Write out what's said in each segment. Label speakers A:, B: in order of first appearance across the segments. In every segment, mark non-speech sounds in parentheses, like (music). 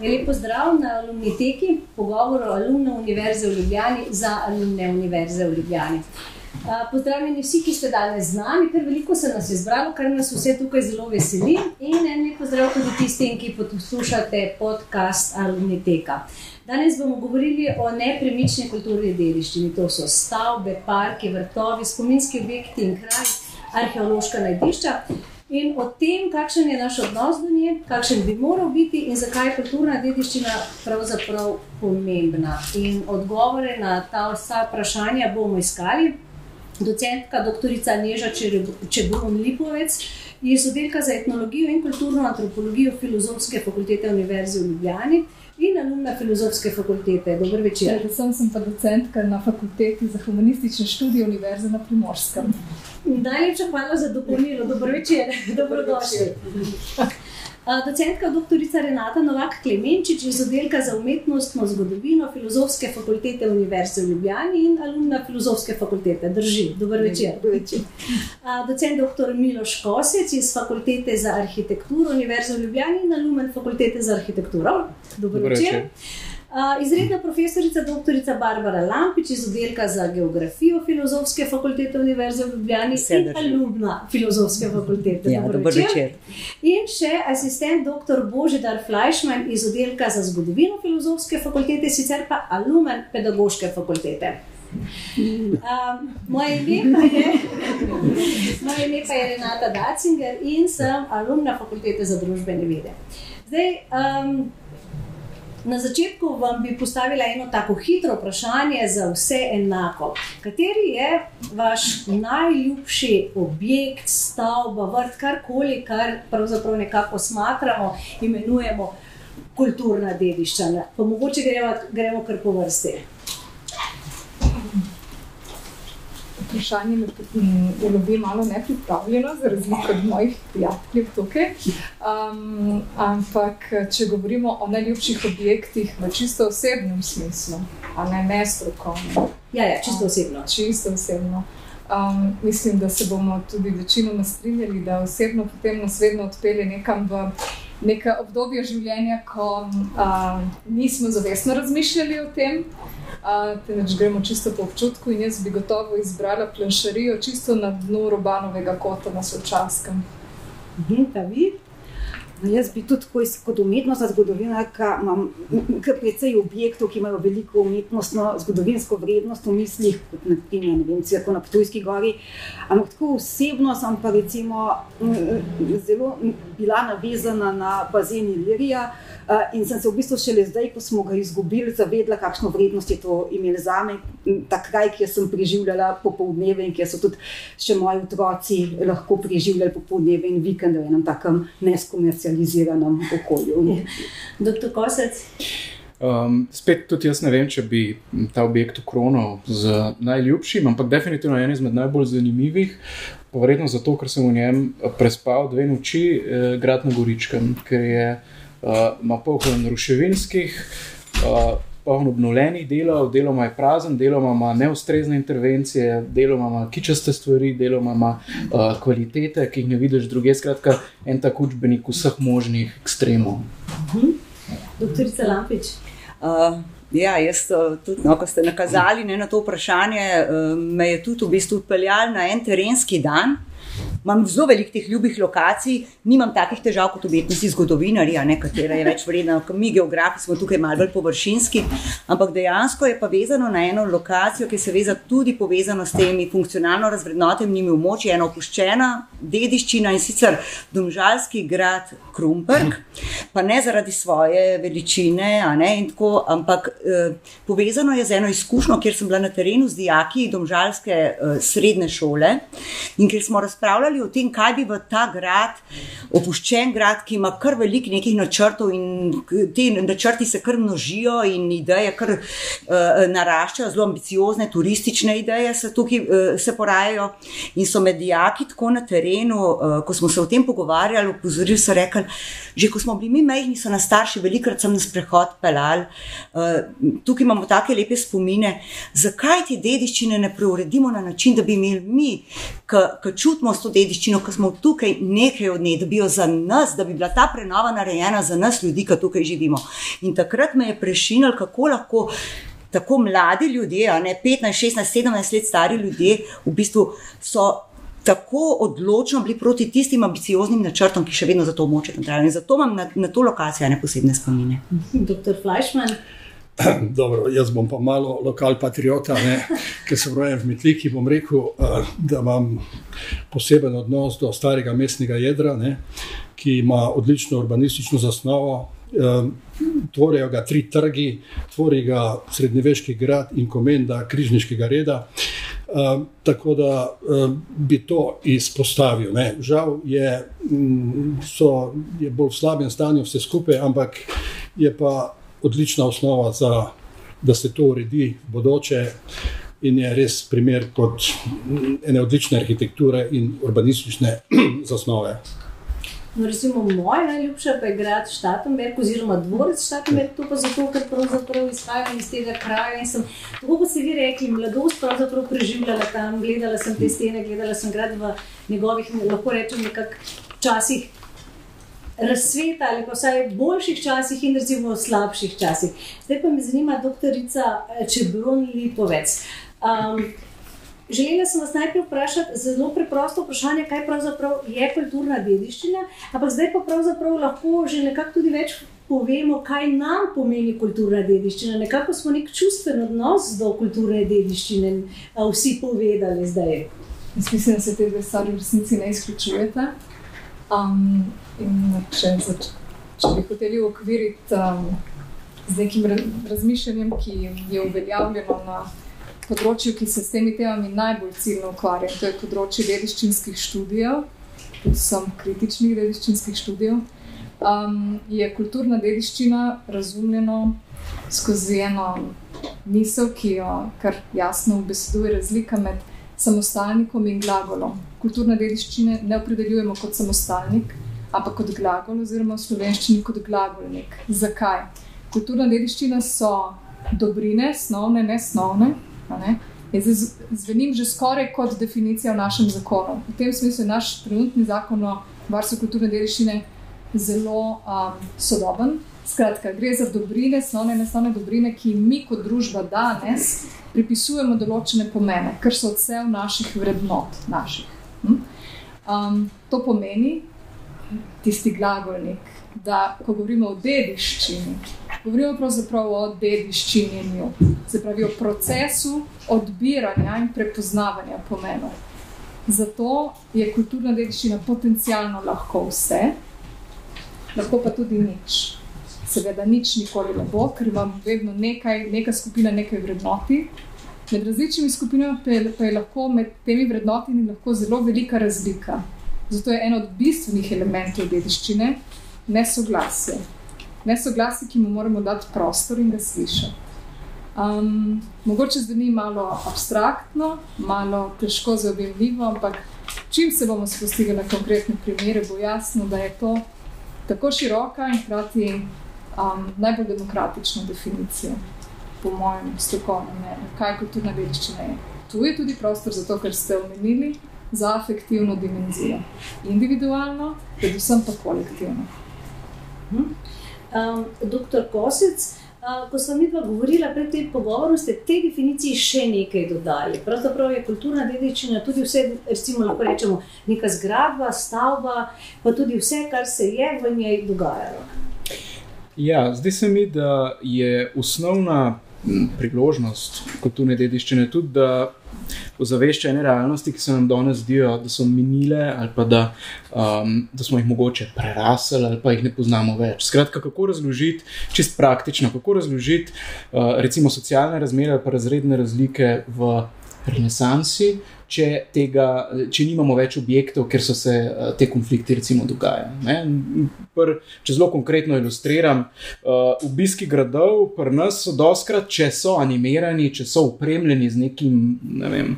A: Lepo zdrav na Alumniteki, pogovor o alumne univerze v Ljubljani za alumne univerze v Ljubljani. Pozdravljeni vsi, ki ste danes z nami, ker veliko se nas je zbralo, kar nas vse tukaj zelo veseli. In en lep pozdrav tudi tistim, ki poslušate podcast Alumniteka. Danes bomo govorili o nepremični kulturni dediščini. To so stavbe, parki, vrtovi, spominski objekti in kraj, arheološka najdišča in o tem, kakšen je naš odnos do nje, kakšen bi moral biti in zakaj je kulturna dediščina pravzaprav pomembna. In odgovore na ta vsa vprašanja bomo iskali. Docentka dr. Neža Čebulon Lipovec iz oddelka za etnologijo in kulturno antropologijo Filozofske fakultete Univerze v Ljubljani in alumna Filozofske fakultete. Dobro večer.
B: Predvsem sem pa docentka na fakulteti za humanistične študije Univerze na Primorskem.
A: Najlepša hvala za dopolnilo. Dobro večer, (laughs) dobrodošli. (laughs) Docentka dr. Renata Novak Klemenčič iz oddelka za umetnostno zgodovino Filozofske fakultete Univerze v Ljubljani in alumna Filozofske fakultete. Drži, dober večer.
B: večer. (laughs)
A: Docent dr. Miloš Kosec iz Fakultete za arhitekturo Univerze v Ljubljani in alumen Fakultete za arhitekturo. Dober, dober večer. večer. Uh, izredna profesorica dr. Barbara Lampič iz oddelka za geografijo Filozofske fakultete Univerze v Ljubljani in alumna Filozofske fakultete.
C: Ja, dober večer.
A: In še asistent dr. Božidar Fleischmann iz oddelka za zgodovino Filozofske fakultete, sicer pa alumen Pedagoške fakultete. Um, moje, ime je, moje ime pa je Renata Dacinger in sem alumna Fakultete za družbene vede. Zdaj, um, Na začetku vam bi postavila eno tako hitro vprašanje za vse enako. Kateri je vaš najljubši objekt, stavba, vrt, karkoli, kar pravzaprav nekako smatramo, imenujemo kulturna dediščina? Pa mogoče gremo, gremo kar po vrsti.
B: Vprašanje me lovi malo nepripravljeno, za razliko od mojih prijateljev tukaj. Um, ampak, če govorimo o najljubših objektih v čisto osebnem smislu, a ne ne strokovno.
A: Ja, ja, čisto osebno.
B: Čisto osebno. Um, mislim, da se bomo tudi večinoma strinjali, da osebno potem nas vedno odpelje nekam v neka obdobja življenja, ko uh, nismo zavestno razmišljali o tem, temveč gremo čisto po občutku. In jaz bi gotovo izbrala planšarijo čisto na dnu Robanovega kota na Sočaskem.
A: Mhm,
D: No, jaz bi tudi tako, kot umetnostna zgodovinarka, imam kar precej objektov, ki imajo veliko umetnostno zgodovinsko vrednost v mislih, kot naprimer, ne vem, cirko na Ptujski gori. Ampak tako osebno sem pa recimo zelo bila navezana na bazen Ilirija in sem se v bistvu šele zdaj, ko smo ga izgubili, zavedla, kakšno vrednost je to imel za me, ta kraj, kjer sem preživljala popoldneve in kjer so tudi še moji otroci lahko preživljali popoldneve in vikende v enem takem neskomercialnem specializiranem okolju. (laughs)
A: Doktor Kosec.
E: Um, spet tudi jaz ne vem, če bi ta objekt ukronil z najljubšim, ampak definitivno je en izmed najbolj zanimivih. Verjetno zato, ker sem v njem prespal dve noči, eh, grad na Goričkem, ker je uh, poln ruševinskih, uh, poln obnovljenih delov, deloma je prazen, deloma ima neustrezne intervencije, deloma ima kičaste stvari, deloma ima uh, kvalitete, ki jih ne vidiš druge. Skratka, en tak učbenik vseh možnih ekstremov.
A: Mhm. Doktorica Lampič.
C: Uh, ja, jaz, tudi, no, ko ste nakazali ne, na to vprašanje, me je tudi v bistvu odpeljal na en terenski dan, Imam zelo veliko teh ljubih lokacij, nimam takih težav kot umetnosti zgodovinari, katera je več vredna. Mi, geografi, smo tukaj malo bolj površinski, ampak dejansko je pa vezano na eno lokacijo, ki se veza tudi povezano s temi funkcionalno razvrednotenimi območji, ena opuščena dediščina in sicer domžalski grad Krumperk, pa ne zaradi svoje veličine, ne, tako, ampak eh, povezano je z eno izkušnjo, kjer sem bila na terenu z dijaki domžalske eh, srednje šole in kjer smo razpravljali razpravljali o tem, kaj bi v ta grad, opuščen grad, ki ima kar veliko nekih načrtov in ti načrti se kar množijo in ideje kar uh, naraščajo, zelo ambiciozne turistične ideje se tukaj uh, se porajajo in so medijaki tako na terenu, uh, ko smo se o tem pogovarjali, upozorili so rekli, že ko smo bili mi majhni, so nas starši velikrat sem na sprehod pelali, uh, tukaj imamo take lepe spomine, zakaj ti dediščine ne preuredimo na način, da bi imeli mi, ki čutimo s to dediščino, ko smo tukaj nekaj od nje, da bi jo za nas, da bi bila ta prenova narejena za nas, ljudi, ki tukaj živimo. In takrat me je prešinil, kako lahko. Tako mladi ljudje, ne 15, 16, 17 let stari ljudje, v bistvu so tako odločno bili proti tistim ambicioznim načrtom, ki še vedno za to območje nadaljujejo. Zato imam na, na to lokacijo ne posebne spomine.
A: Doktor Fleischmann. (clears throat)
F: Dobro, jaz bom pa malo lokal patriota, ker sem rojen v Metliki. Bom rekel, da imam poseben odnos do starega mestnega jedra, ne, ki ima odlično urbanistično zasnovo. Tvorijo ga tri trgi, tvori ga srednjeveški grad in komenda križniškega reda. Um, tako da um, bi to izpostavil. Ne. Žal je, um, so, je bolj v slabem stanju vse skupaj, ampak je pa odlična osnova, za, da se to uredi v bodoče. In je res primer kot ene odlične arhitekture in urbanistične (clears throat) zasnove.
A: No, recimo, moja najljubša pa je grad Štatenberg, oziroma dvorec Štatenberg, to pa zato, ker pravzaprav izhajam iz tega kraja in sem, tako kot ste vi rekli, mladost pravzaprav preživljala tam, gledala sem te stene, gledala sem grad v njegovih, lahko rečem, nekakšnih časih. Razsveta ali pa vsaj boljših časih, in recimo slabših časih. Zdaj pa me zanima, doktorica Čebron Lipovec. Um, Želela sem vas najprej vprašati zelo preprosto vprašanje, kaj pravzaprav je kulturna dediščina, ampak zdaj pa pravzaprav lahko že nekako tudi več povemo, kaj nam pomeni kulturna dediščina. Nekako smo nek čustven odnos do kulturne dediščine vsi povedali zdaj.
B: Jaz mislim, da se te dve stvari v resnici ne izključujete. Um, če, če bi hoteli ukviriti um, z nekim razmišljanjem, ki je uveljavljeno na področju, ki se s temi temami najbolj ciljno ukvarja, to je področje dediščinskih študijev, predvsem kritičnih dediščinskih študijev, um, je kulturna dediščina razumljena skozi eno misel, ki jo kar jasno obeseduje razlika med samostalnikom in glagolom. Kulturna dediščina ne opredeljujemo kot samostalnik, ampak kot glagol, oziroma v slovenščini kot glagolnik. Zakaj? Kulturna dediščina so dobrine, snovne, nesnovne. Zvenim že skoraj kot definicija v našem zakonu. V tem smislu je naš trenutni zakon o varstvu kulturne dediščine zelo um, sodoben. Skratka, gre za dobrine, snovne in nesnovne dobrine, ki mi kot družba danes pripisujemo določene pomene, ker so odsev naših vrednot. Naših. Hm? Um, to pomeni tisti glagolnik, da ko govorimo o dediščini, govorimo pravzaprav o dediščini, se pravi o procesu odbiranja in prepoznavanja pomenov. Zato je kulturna dediščina potencialno lahko vse, lahko pa tudi nič. Seveda, nič nikoli ne bo, ker vam vedno nekaj, neka skupina nekaj vrednoti. Med različnimi skupinami pa je, pa je lahko med temi vrednotami zelo velika razlika. Zato je eno od bistvenih elementov dediščine nesoglasje. Nesoglasje, ki mu moramo dati prostor in ga slišati. Um, mogoče zveni malo abstraktno, malo težko zaobjemljivo, ampak čim se bomo spustili na konkretne primere, bo jasno, da je to tako široka in hkrati um, najbolj demokratična definicija, po mojem strokovnem mnenju, kaj kulturna dediščina je. Tu je tudi prostor za to, kar ste omenili, za afektivno dimenzijo. Individualno, predvsem pa kolektivno.
A: Um, doktor Kosec, uh, ko sem videla, govorila pred tem pogovorom, ste te definiciji še nekaj dodali. Pravzaprav je kulturna dediščina tudi vse, recimo, lahko rečemo, neka zgradba, stavba, pa tudi vse, kar se je v njej dogajalo.
E: Ja, zdi se mi, da je osnovna priložnost kulturne dediščine tudi, da ozavešča ene realnosti, ki se nam danes zdijo, da so minile ali pa da, um, da smo jih mogoče prerasli ali pa jih ne poznamo več. Skratka, kako razložiti, čist praktično, kako razložiti uh, recimo socialne razmere ali pa razredne razlike v renesansi, če, tega, če nimamo več objektov, ker so se uh, te konflikti recimo dogajali. Če zelo konkretno ilustriram, uh, obiski gradov pri nas so doskrat, če so animirani, če so upremljeni z nekim ne vem,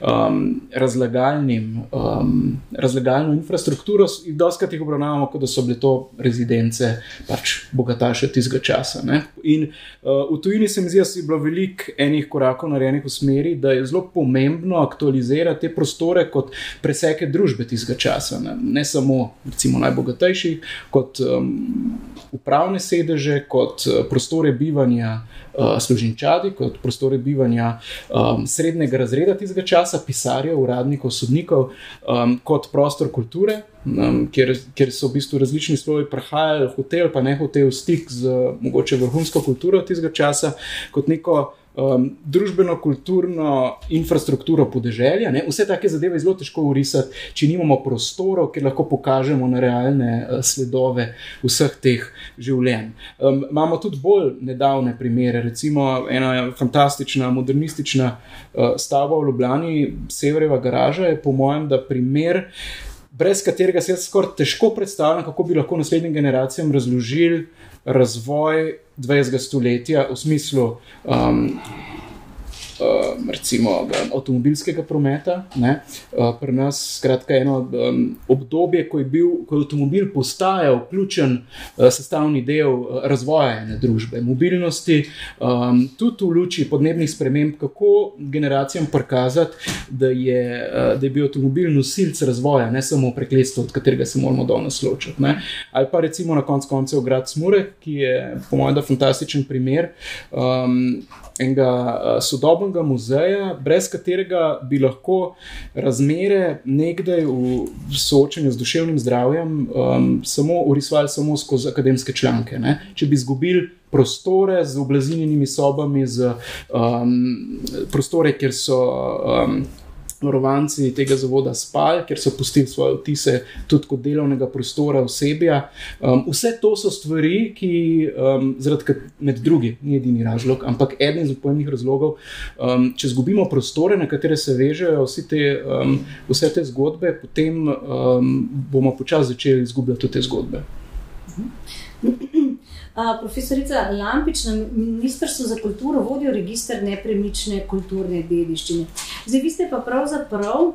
E: um, razlagalnim, um, razlagalno infrastrukturo, in doskrat jih obravnavamo, kot da so bile to rezidence pač bogataše tistega časa. Ne? In uh, v tujini se mi zdi, da je bilo veliko enih korakov narejenih v smeri, da je zelo pomembno aktualizirati karakterizira te prostore kot preseke družbe tistega časa. Ne, ne samo recimo, najbogatejših, kot um, upravne sedeže, kot uh, prostore bivanja uh, služinčadi, kot prostore bivanja um, srednjega razreda tistega časa, pisarjev, uradnikov, sodnikov, um, kot prostor kulture. Um, kjer, kjer so v bistvu različni sloji prihajali, hotel, pa ne hotel, stik z mogoče vrhunsko kulturo tistega časa, kot neko um, družbeno-kulturno infrastrukturo podeželja. Ne? Vse take zadeve je zelo težko urisati, če nimamo prostorov, kjer lahko pokažemo na realne uh, sledove vseh teh življenj. Um, imamo tudi bolj nedavne primere, recimo ena fantastična, modernistična uh, stavba v Ljubljani, Severeva garaža, je po mojem, da primer. Brez katerega se jaz skoraj težko predstavljam, kako bi lahko naslednjim generacijam razložili razvoj 20. stoletja v smislu um, uh, recimo avtomobilskega prometa. Uh, pri nas je eno um, obdobje, ko je, bil, ko je avtomobil postajal ključen uh, sestavni del uh, razvoja ene družbe, mobilnosti, um, tudi v luči podnebnih sprememb, kako generacijam prikazati, da je, uh, da je bil avtomobil nosilc razvoja, ne samo prekletstvo, od katerega se moramo danes ločiti. Ne? Ali pa recimo na koncu koncev grad Smure, ki je po mojem fantastičen primer. Um, enega uh, sodobnega muzeja, brez katerega bi lahko razmere nekdaj v soočanju z duševnim zdravjem um, samo urisovali samo skozi akademske članke. Ne? Če bi izgubili prostore z oblazinjenimi sobami, z um, prostore, kjer so. Um, varovanci tega zavoda spali, ker so pustili svoje vtise tudi kot delovnega prostora osebja. Um, vse to so stvari, ki, um, zaradi med drugim, ni edini razlog, ampak eden iz pomembnih razlogov, um, če izgubimo prostore, na katere se vežejo te, um, vse te zgodbe, potem um, bomo počasi začeli izgubljati te zgodbe.
A: Profesorica Lampič na Ministrstvu za kulturo vodijo registr nepremične kulturne dediščine. Zdaj, vi ste pa pravzaprav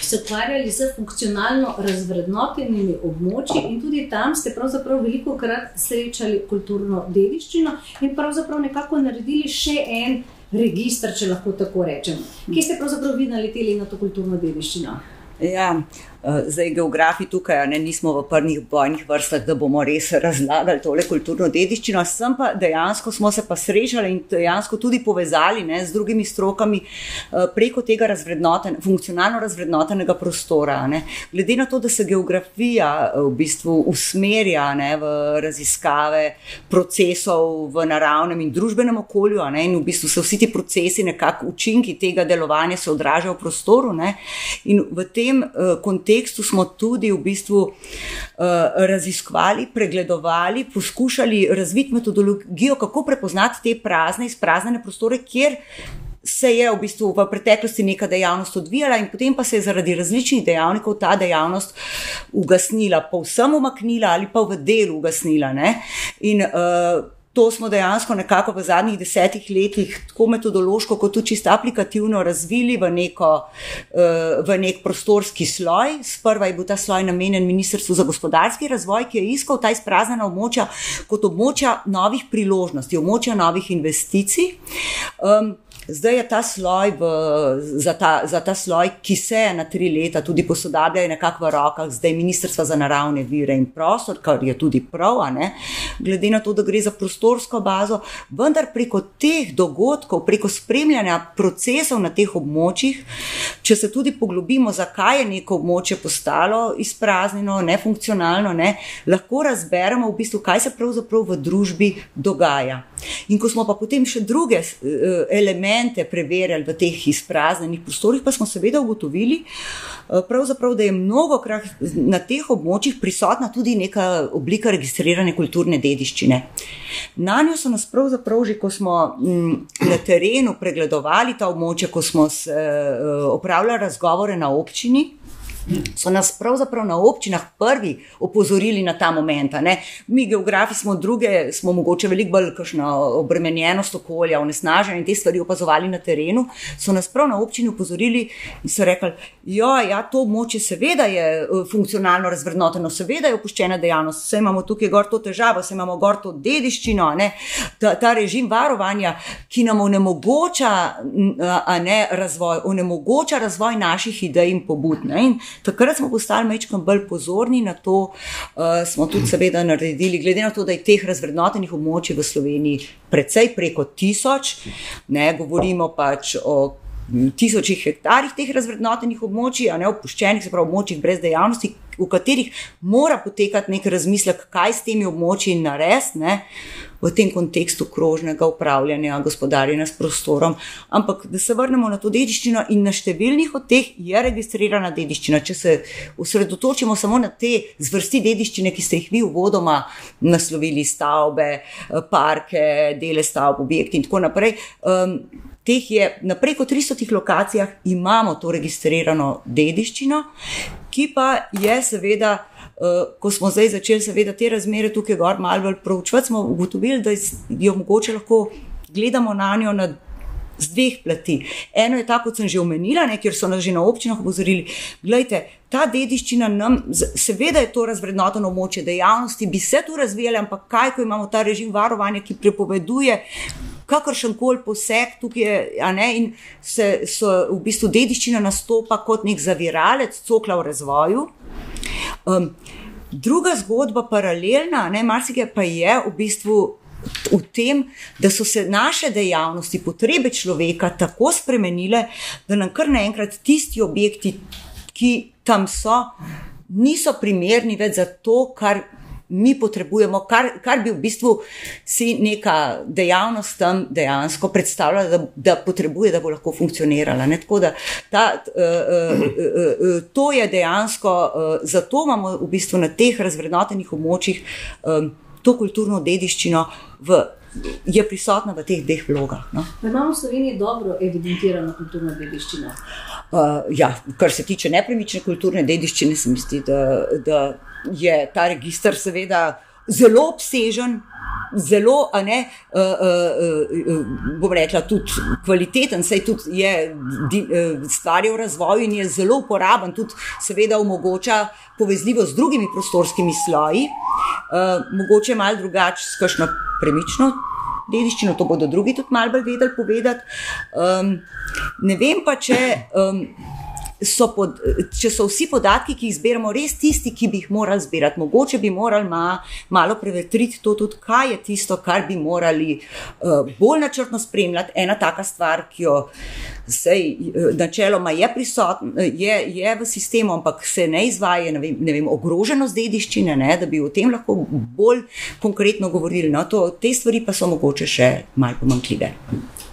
A: se ukvarjali z funkcionalno razvrednotenimi območji in tudi tam ste pravzaprav veliko krat srečali kulturno dediščino in pravzaprav nekako naredili še en registr, če lahko tako rečem. Kje ste pravzaprav vi naleteli na to kulturno dediščino?
C: Ja, Eh, zdaj, geografi tukaj ne, nismo v prvih bojnih vrstah, da bomo res razlagali tole kulturno dediščino. Sem pa dejansko smo se pa srečali in dejansko tudi povezali ne, z drugimi strokami eh, preko tega razvrednoten, funkcionalno razvrednotenega prostora. Ne. Glede na to, da se geografija eh, v bistvu usmerja ne, v raziskave procesov v naravnem in družbenem okolju ne, in v bistvu se vsi ti procesi, nekako učinki tega delovanja se odražajo v prostoru. Ne, in v tem kontekstu kontekstu smo tudi v bistvu uh, raziskovali, pregledovali, poskušali razviti metodologijo, kako prepoznati te prazne, izpraznjene prostore, kjer se je v bistvu v preteklosti neka dejavnost odvijala, in potem pa se je zaradi različnih dejavnikov ta dejavnost ugasnila, povsem umaknila ali pa v delu ugasnila. Ne? In uh, To smo dejansko nekako v zadnjih desetih letih, tako metodološko, kot tudi čisto aplikativno, razvili v, neko, eh, v nek prostorski sloj. Sprva je bil ta sloj namenjen Ministrstvu za gospodarski razvoj, ki je iskal ta izpraznjena območja kot območja novih priložnosti, območja novih investicij. Um, Zdaj je ta sloj, v, za, ta, za ta sloj, ki se na tri leta tudi posodablja, nekako v rokah zdaj Ministrstva za naravne vire in prostor, kar je tudi prav, glede na to, da gre za prostorsko bazo, vendar preko teh dogodkov, preko spremljanja procesov na teh območjih, če se tudi poglobimo, zakaj je neko območje postalo izpraznjeno, nefunkcionalno, ne, lahko razberemo v bistvu, kaj se pravzaprav v družbi dogaja. In ko smo pa potem še druge uh, elemente preverjali v teh izpraznjenih prostorih, pa smo seveda ugotovili, uh, da je mnogo krat na teh območjih prisotna tudi neka oblika registrirane kulturne dediščine. Na njo so nas pravzaprav že, ko smo m, mm, na terenu pregledovali ta območja, ko smo s, uh, opravljali razgovore na občini. So nas pravzaprav na občinah prvi opozorili na ta moment. Mi, geografi, smo druge, smo mogoče veliko bolj obremenjenost okolja, onesnaženje in te stvari opazovali na terenu. So nas prav na občini opozorili in so rekli, ja, ja, to območje seveda je eh, funkcionalno razvrednoteno, seveda je opuščena dejavnost, vse imamo tukaj gor to težavo, vse imamo gor to dediščino, ta, ta režim varovanja, ki nam onemogoča ne, razvoj, onemogoča razvoj naših idej in pobud. Ne? In takrat smo postali mečkam bolj pozorni na to, uh, smo tudi seveda naredili, glede na to, da je teh razvrednotenih območij v Sloveniji precej preko tisoč, ne govorimo pač o tisočih hektarjih teh razvrednotenih območij, a ne opuščenih, se pravi območjih brez dejavnosti, v katerih mora potekati nek razmislek, kaj s temi območji narediti v tem kontekstu krožnega upravljanja, gospodarjenja s prostorom. Ampak da se vrnemo na to dediščino in na številnih od teh je registrirana dediščina. Če se osredotočimo samo na te zvrsti dediščine, ki ste jih vi uvodoma naslovili, stavbe, parke, dele stavb, objekti in tako naprej. Um, Teh je na preko 300 lokacijah, imamo to registrirano dediščino, ki pa je, seveda, uh, ko smo zdaj začeli, seveda, te razmere tukaj gor malo bolj proučevati, smo ugotovili, da jo mogoče lahko gledamo na njo na z dveh plati. Eno je tako, kot sem že omenila, ne, kjer so nas že na občinah opozorili. Glejte, ta dediščina nam, seveda je to razvrednoteno območje dejavnosti, bi se tu razvijali, ampak kaj, ko imamo ta režim varovanja, ki prepoveduje kakršen koli poseg tukaj, ne, in se v bistvu dediščina nastopa kot nek zaviralec cokla v razvoju. Um, druga zgodba, paralelna, ne marsikaj pa je v bistvu. V tem, da so se naše dejavnosti, potrebe človeka tako spremenile, da nam kar naenkrat tisti objekti, ki tam so, niso primerni več za to, kar mi potrebujemo, kar, kar bi v bistvu si neka dejavnost tam dejansko predstavljala, da, da potrebuje, da bo lahko funkcionirala. Da ta, uh, uh, uh, to je dejansko, uh, zato imamo v bistvu na teh razvrednotenih območjih um, to kulturno dediščino. V, Je prisotna v teh dveh vlogah. No?
A: Imamo v Sloveniji dobro evidentirano kulturno dediščino.
C: Uh, ja, kar se tiče nepremične kulturne dediščine, se mi zdi, da, da je ta registr seveda zelo obsežen. Zelo, a ne, uh, uh, uh, bom rekla, tudi kvaliteten, saj tudi je uh, stvar v razvoju in je zelo uporaben, tudi, seveda, omogoča povezljivost z drugimi prostorskimi sloji, uh, mogoče malo drugače, s kakšno premično dediščino, to bodo drugi tudi malo bolj vedeli povedati. Um, ne vem pa, če. Um, so pod, če so vsi podatki, ki jih zbiramo, res tisti, ki bi jih morali zbirati. Mogoče bi morali ma, malo prevetriti to, tudi, kaj je tisto, kar bi morali uh, bolj načrtno spremljati. Ena taka stvar, ki jo sej, uh, načeloma je prisotna, je, je v sistemu, ampak se ne izvaja, ne vem, ne vem ogroženost dediščine, ne, da bi o tem lahko bolj konkretno govorili. No, to, te stvari pa so mogoče še malo pomankljive.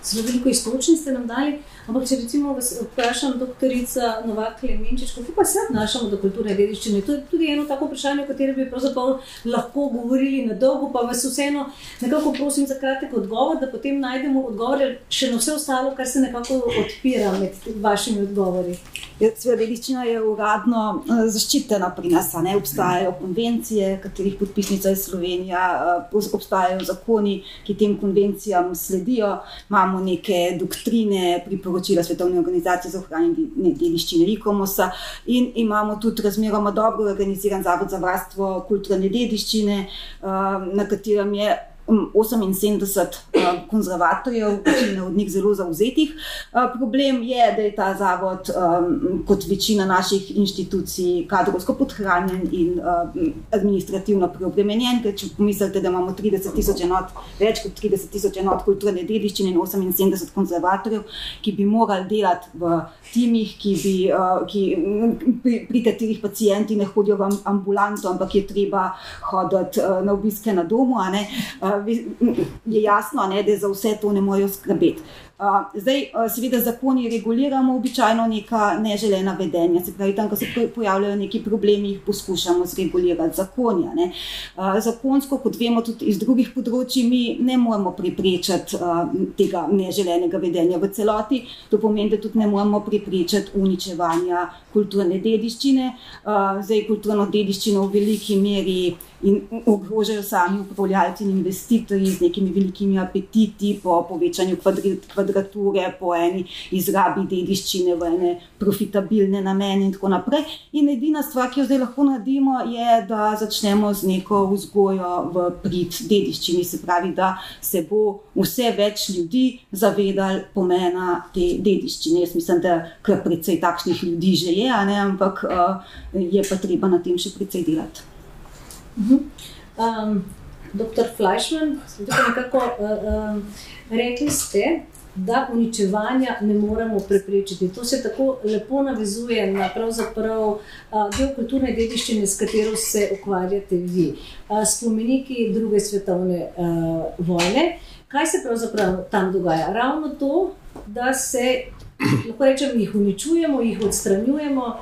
A: Zelo veliko iztočnic ste nam dali. Ampak, če recimo vprašam doktorica Novak Klemenčič, kako pa se odnašamo do kulturne dediščine? To je tudi eno tako vprašanje, o katerem bi pravzaprav lahko govorili na dolgo, pa vas vseeno nekako prosim za kratek odgovor, da potem najdemo odgovore še na vse ostalo, kar se nekako odpira med vašimi odgovori.
D: Ja, Sveda, dediščina je uradno uh, zaščitena pri nas, ne obstajajo konvencije, katerih podpisnica je Slovenija, uh, obstajajo zakoni, ki tem konvencijam sledijo, imamo neke doktrine, priporočila priporočila Svetovne organizacije za ohranjanje dediščine Rikomosa in imamo tudi razmeroma dobro organiziran Zavod za varstvo kulturne dediščine, eh, na katerem je 78 uh, konzervatorjev, večina od njih zelo zauzetih. Uh, problem je, da je ta zavod, um, kot večina naših inštitucij, kadrovsko podhranjen in uh, administrativno preobremenjen. Ker če pomislite, da imamo 30 tisoč enot, več kot 30 tisoč enot kulturne dediščine in 78 konzervatorjev, ki bi morali delati v timih, ki bi, uh, ki, pri, pri katerih pacijenti ne hodijo v ambulanto, ampak je treba hoditi uh, na obiske na domu je jasno, ne, da za vse to ne morejo skrbeti. Zdaj, seveda, zakoni reguliramo običajno neka neželena vedenja, se pravi, tam, ko se pojavljajo neki problemi, jih poskušamo zregulirati zakonja. Ne. Zakonsko, kot vemo tudi iz drugih področji, mi ne moremo preprečati tega neželenega vedenja v celoti. To pomeni, da tudi ne moremo preprečati uničevanja kulturne dediščine. Zdaj, kulturno dediščino v veliki meri in ogrožajo sami upravljalci in investitorji z nekimi velikimi apetiti po povečanju kvadrature, po eni izrabi dediščine v ene profitabilne namene in tako naprej. In edina stvar, ki jo zdaj lahko naredimo, je, da začnemo z neko vzgojo v prid dediščini, se pravi, da se bo vse več ljudi zavedali pomena te dediščine. Jaz mislim, da kar precej takšnih ljudi že je, ampak uh, je pa treba na tem še precej delati.
A: Um, doktor Fleischmann, nekako, uh, um, rekli ste, da uničevanja ne moremo preprečiti. To se tako lepo navezuje na pravzaprav del kulturne dediščine, s katero se ukvarjate vi. Spomeniki druge svetovne vojne. Kaj se pravzaprav tam dogaja? Ravno to, da se lahko rečemo, jih uničujemo, jih odstranjujemo.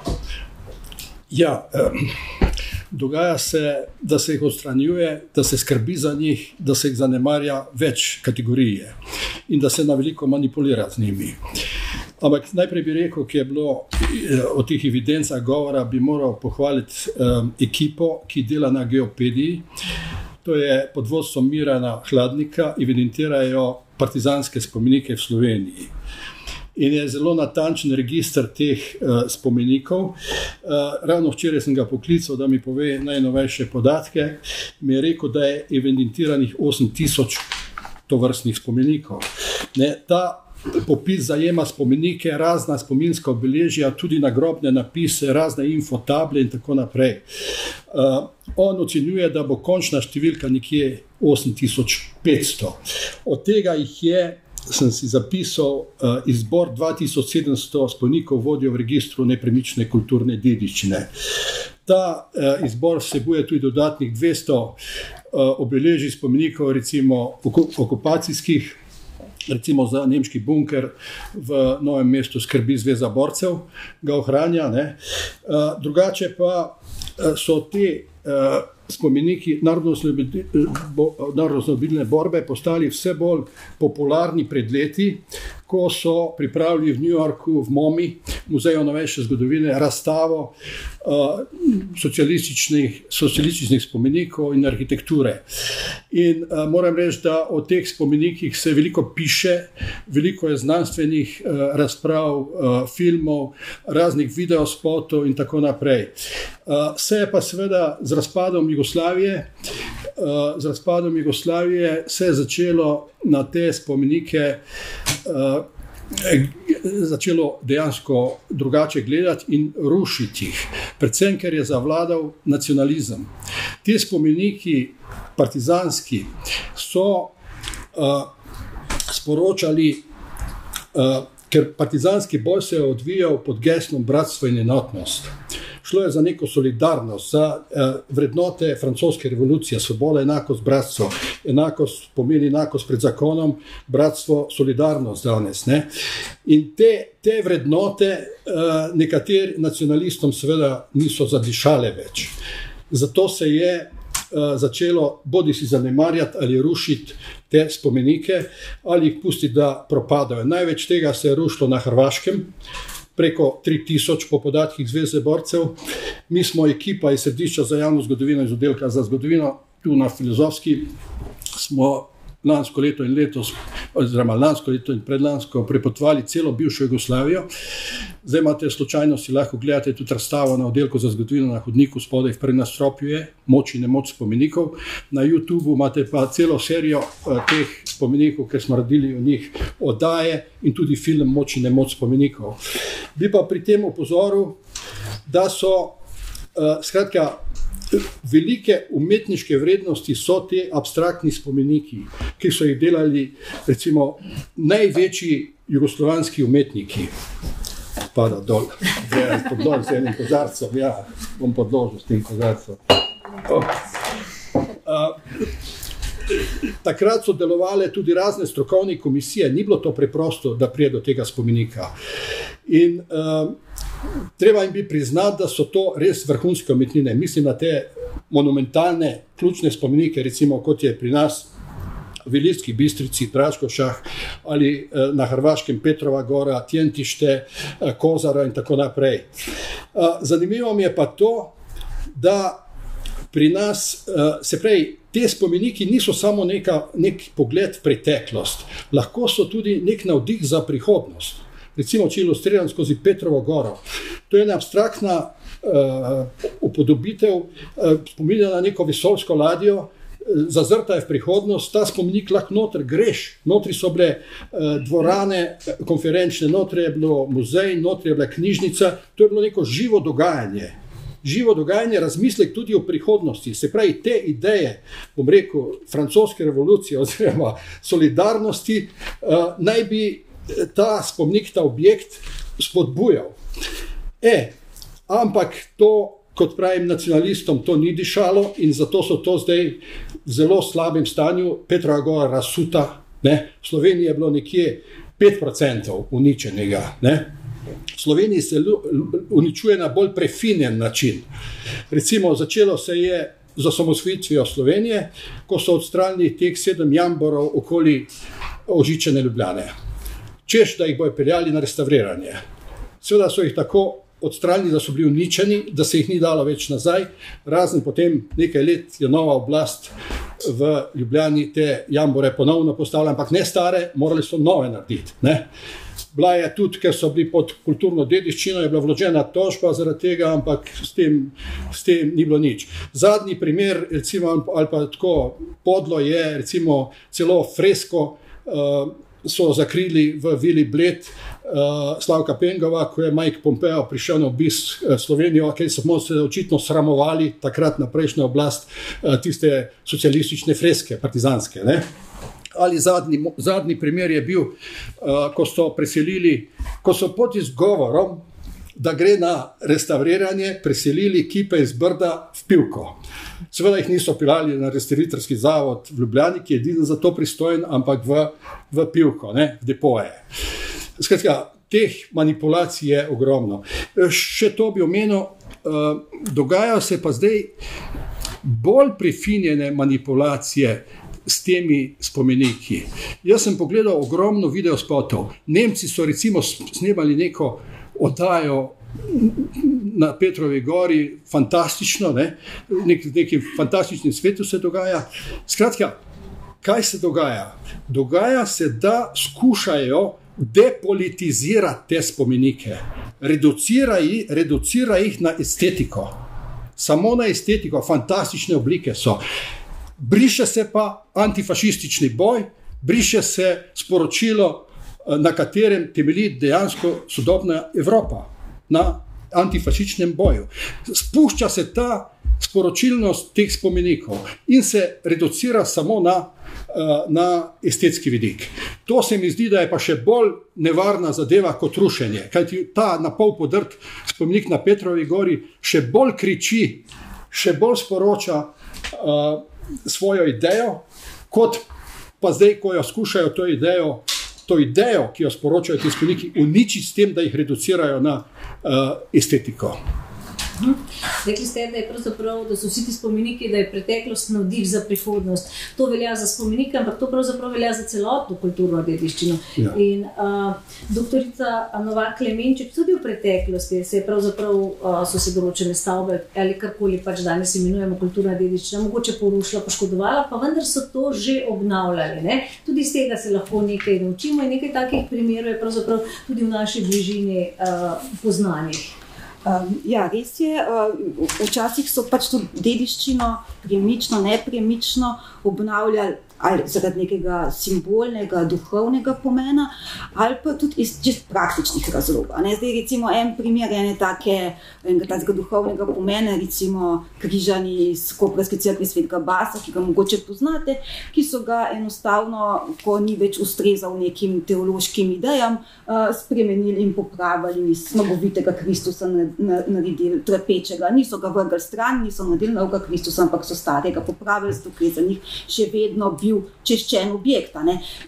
F: Ja, um dogaja se, da se jih odstranjuje, da se skrbi za njih, da se jih zanemarja več kategorije in da se na veliko manipulira z njimi. Ampak najprej bi rekel, ki je bilo eh, o teh evidencah govora, bi moral pohvaliti um, ekipo, ki dela na geopediji. To je pod vodstvom Mirana Hladnika, evidentirajo partizanske spomenike v Sloveniji in je zelo natančen registr teh uh, spomenikov. Uh, ravno včeraj sem ga poklical, da mi pove najnovejše podatke. Mi je rekel, da je evidentiranih 8000 tovrstnih spomenikov. Ne, ta popis zajema spomenike, razna spominska obeležja, tudi nagrobne napise, razne infotable in tako naprej. Uh, on ocenjuje, da bo končna številka nekje 8500. Od tega jih je sem si zapisal uh, izbor 2700 spolnikov vodijo v registru nepremične kulturne dediščine. Ta uh, izbor vsebuje tudi dodatnih 200 uh, eh, obeležij spomenikov, recimo okupacijskih, recimo za nemški bunker v novem mestu skrbi Zveza borcev, ga ohranja. Uh, drugače pa uh, so te. Uh, spomeniki narodno-osvobodilne borbe postali vse bolj popularni pred leti, ko so pripravili v New Yorku, v MOMI, Muzeju novejše zgodovine, razstavo uh, socialističnih, spomenikov in arhitekture. In uh, moram reči, da o teh spomenikih se veliko piše, veliko je znanstvenih uh, razprav, uh, filmov, raznih videospotov in tako naprej. Uh, se je pa seveda z razpadom Jugoslavije. Z razpadom Jugoslavije se je začelo na te spomenike uh, začelo dejansko drugače gledati in rušiti jih, predvsem ker je zavladal nacionalizem. Ti spomeniki, partizanski, so uh, sporočali, uh, ker partizanski boj se je odvijal pod geslom bratstva in enotnost šlo je za neko solidarnost, za uh, vrednote francoske revolucije, svoboda, enakost, bratstvo. Enakost pomeni enakost pred zakonom, bratstvo, solidarnost danes. Ne? In te, te vrednote uh, nekaterim nacionalistom, seveda, niso zadišale več. Zato se je uh, začelo bodi si zanemarjati ali rušiti te spomenike, ali jih pustiti, da propadajo. Največ tega se je rušilo na Hrvaškem preko 3000 po podatkih Zveze borcev. Mi smo ekipa iz središča za javno zgodovino, iz oddelka za zgodovino, tu na filozofski. Smo lansko leto in letos, oziroma lansko leto in predlansko, prepotovali celo bivšo Jugoslavijo. Zdaj imate slučajno, si lahko gledate tudi razstavo na oddelku za zgodovino na hodniku, spodaj v prvem nastropju je moč in nemoč spomenikov. Na YouTubu imate pa celo serijo uh, teh spomenikov, ker smo radili v njih oddaje in tudi film Moč in nemoč spomenikov. Bi pa pri tem opozoril, da so uh, skratka velike umetniške vrednosti so ti abstraktni spomeniki, ki so jih delali recimo, največji jugoslovanski umetniki. Pada dol, zdaj pod dol z enim kozarcem, ja, bom podložil s tem kozarcem. Oh. Takrat so delovale tudi razne strokovne komisije, ni bilo to preprosto, da pride do tega spomenika. In uh, treba jim bi priznati, da so to res vrhunske umetnine. Mislim na te monumentalne, ključne spomenike, recimo kot je pri nas. V Ilijski bistrici, Draškošah ali eh, na Hrvaškem Petrova gora, Tjentište, eh, Kozara in tako naprej. Eh, zanimivo mi je pa to, da pri nas, se pravi, te spomeniki niso samo neka, nek pogled v preteklost, lahko so tudi nek navdih za prihodnost. Recimo, če ilustriram skozi Petrovo goro. To je ena abstraktna uh, upodobitev, uh, spominja na neko vesoljsko ladjo, uh, zazrta je v prihodnost, ta spomenik lahko noter greš. Notri so bile uh, dvorane, konferenčne, notri je bilo muzej, notri je bila knjižnica, to je bilo neko živo dogajanje živo dogajanje, razmislek tudi o prihodnosti. Se pravi, te ideje, bom rekel, francoske revolucije oziroma solidarnosti, uh, naj bi eh, ta spomnik, ta objekt spodbujal. E, ampak to, kot pravim nacionalistom, to ni dišalo in zato so to zdaj v zelo slabem stanju, Petra Gora razsuta. Ne? Slovenija je bilo nekje 5% uničenega. Ne? Sloveniji se uničuje na bolj prefinjen način. Recimo, začelo se je z osamosvojitvijo Slovenije, ko so odstranili teh sedem jamborov okoli ožičene Ljubljane. Češ, da jih bojo peljali na restauriranje. Seveda so jih tako odstranili, da so bili uničeni, da se jih ni dalo več nazaj, razen potem nekaj let je nova oblast v Ljubljani te jambore ponovno postavila, ampak ne stare, morali so nove narediti. Ne? Bila je tudi, ker so bili pod kulturno dediščino, je bila vložena tožba zaradi tega, ampak s tem, s tem ni bilo nič. Zadnji primer, recimo, ali pa tako podlo je, recimo, celo fresko. Uh, So zakrili v Vili Bled, uh, Slavka Pengova, ko je Mike Pompeo prišel na obisk uh, Slovenijo, ker smo se očitno sramovali takrat na prejšnjo oblast uh, tiste socialistične freske, partizanske. Ne? ali zadnji, zadnji primer je bil, uh, ko so preselili, ko so pod izgovorom, da gre na restauriranje, preselili kipe iz Brda v Pivko. Seveda jih niso pilali na restauratorski zavod v Ljubljani, ki je edini za to pristojen, ampak v, v Pivko, ne, v depoje. Skratka, teh manipulacij je ogromno. Še to bi omenil, uh, dogajajo se pa zdaj bolj prefinjene manipulacije s temi spomeniki. Jaz sem pogledal ogromno videospotov. Nemci so recimo snemali neko oddajo. Na Petrovi gori, fantastično, ne? Nek, neki fantastični svet se dogaja. Skratka, kaj se dogaja? Dogaja se, da skušajo depolitizirati te spomenike, reducirati reducira jih na estetiko, samo na estetiko, fantastične oblike so briše se pa antifašistični boj, briše se sporočilo, na katerem temelji dejansko sodobna Evropa, na antifašističnem boju. Spušča se ta sporočilnost teh spomenikov in se reducira samo na, eh, na estetski vidik. To se mi zdi, da je pa še bolj nevarna zadeva kot rušenje, kajti ta na pol podrt spomenik na Petrovi gori še bolj kriči, še bolj sporoča. Uh, svojo idejo, kot pa zdaj, ko jo skušajo to idejo, to idejo ki jo sporočajo ti spolniki, uničiti s tem, da jih reducirajo na uh, estetiko.
A: Mhm. Rekli ste, da, da so vsi ti spomeniki, da je preteklost navdih za prihodnost. To velja za spomenike, ampak to pravzaprav velja za celotno kulturno dediščino. Ja. In uh, doktorica Nova Klemenček, tudi v preteklosti se uh, so se določene stavbe ali karkoli pač danes imenujemo kulturna dediščina, mogoče porušila, poškodovala, pa vendar so to že obnavljali. Ne? Tudi iz tega se lahko nekaj naučimo in nekaj takih primerov je pravzaprav tudi v naši bližini uh, poznanih.
D: Um, ja, res je. Uh, včasih so pač to dediščino, premično, nepremično obnavljali ali zaradi nekega simbolnega, duhovnega pomena, ali pa tudi iz čist praktičnih razlogov. Zdaj, recimo, en primer ene take, enega takega duhovnega pomena, recimo križani iz Koprske crkve svetega Basa, ki ga mogoče poznate, ki so ga enostavno, ko ni več ustrezal nekim teološkim idejam, uh, spremenili in popravili iz smagovitega Kristusa, naredili trpečega. Niso ga vrgli stran, niso naredili novega Kristusa, ampak so starega popravili, zato je za njih še vedno bil zagotovil češčen objekt.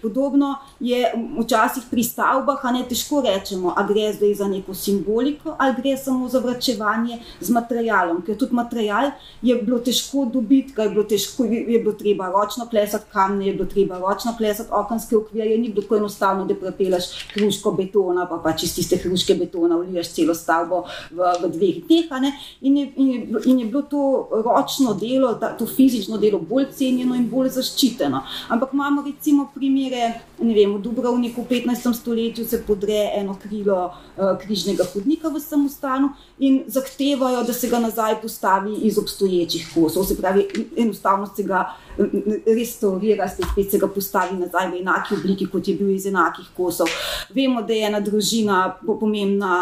D: Podobno je včasih pri stavbah, a ne težko rečemo, a gre zdaj za neko simboliko ali gre samo za vračevanje z materialom, ker tudi material je bilo težko dobiti, ga je bilo težko, je bilo treba ročno klesati kamne, je bilo treba ročno klesati okenske okvirje, ni bilo tako enostavno, da prepeleš hruško betona, pa pač iz tiste hruške betona vliješ celo stavbo v, v dveh ne. In je, in, je, in je bilo to ročno delo, ta, to fizično delo bolj cenjeno in bolj zaščiteno. Ampak imamo recimo primere, ne vem, v Dubrovniku v 15. stoletju se podre eno krilo uh, križnega hodnika v samostanu in zahtevajo, da se ga nazaj postavi iz obstoječih kosov. Se pravi, enostavno se ga restaurira, se spet se ga postavi nazaj v enaki obliki, kot je bil iz enakih kosov. Vemo, da je ena družina, po- pomembna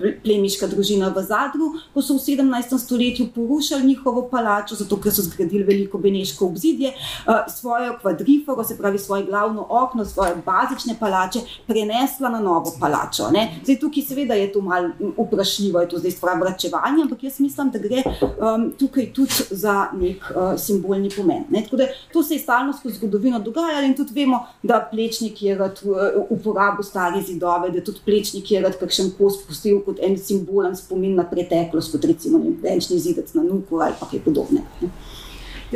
D: ple- plemiška družina v Zadru, ko so v 17. stoletju porušili njihovo palačo, zato ker so zgradili veliko beneško obzidje, eh, svojo kvadriforo, se pravi svoje glavno okno, svoje bazične palače, prenesla na novo palačo. Ne. Zdaj, tukaj seveda je to malo vprašljivo, je to zdaj stvar vračevanja, ampak jaz mislim, da gre um, tukaj tudi za nek uh, simbolni pomen. Ne. Tako da to se je stalno skozi zgodovino dogajalo in tudi vemo, da plečnik je rad uh, uporabil stare zidove, da tudi plečnik je rad kakšen kos pustil kot en simbolen spomin na preteklost, kot recimo venčni zidec na nuku ali pa kaj podobnega.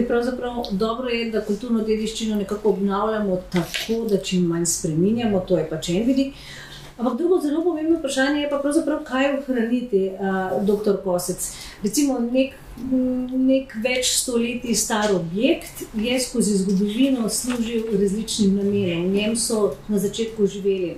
A: pravzaprav dobro je, da kulturno dediščino nekako obnavljamo tako, da čim manj spreminjamo, to je pač en vidik. Ampak drugo zelo pomembno vprašanje je pa pravzaprav, kaj ohraniti, uh, doktor Kosec. Recimo nek, m, nek več stoletij star objekt je skozi zgodovino služil različnim namenom. V njem so na začetku živeli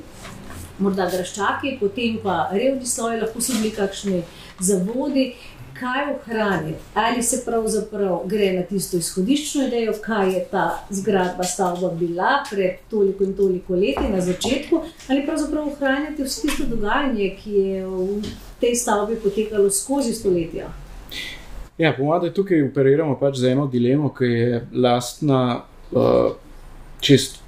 A: morda graščaki, potem pa revni sloj, lahko so bili kakšni zavodi. Kaj ohraniti? Ali se pravzaprav gre na tisto izhodiščno idejo, kaj je ta zgradba, stavba bila pred toliko in toliko leti na začetku, ali pravzaprav ohranjati vse tisto dogajanje, ki je v tej stavbi potekalo skozi stoletja.
E: Ja, po mojem, tukaj operiramo pač z eno dilemo, ki je lastna uh, čist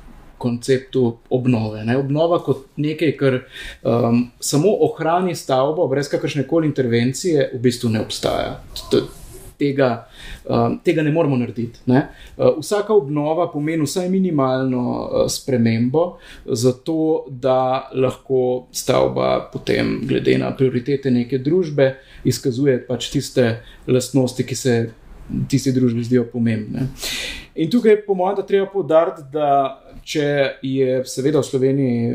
E: konceptu obnove. Ne? Obnova kot nekaj, kar um, samo ohrani stavbo, brez kakršne koli intervencije, v bistvu ne obstaja. T- Tega, um, tega ne moremo narediti. Ne? Uh, vsaka obnova pomeni vsaj minimalno uh, spremembo, zato da lahko stavba potem, glede na prioritete neke družbe, izkazuje pač tiste lastnosti, ki se tisti družbi zdijo pomembne. In tukaj, po mojem, da treba poudariti, da če je seveda v Sloveniji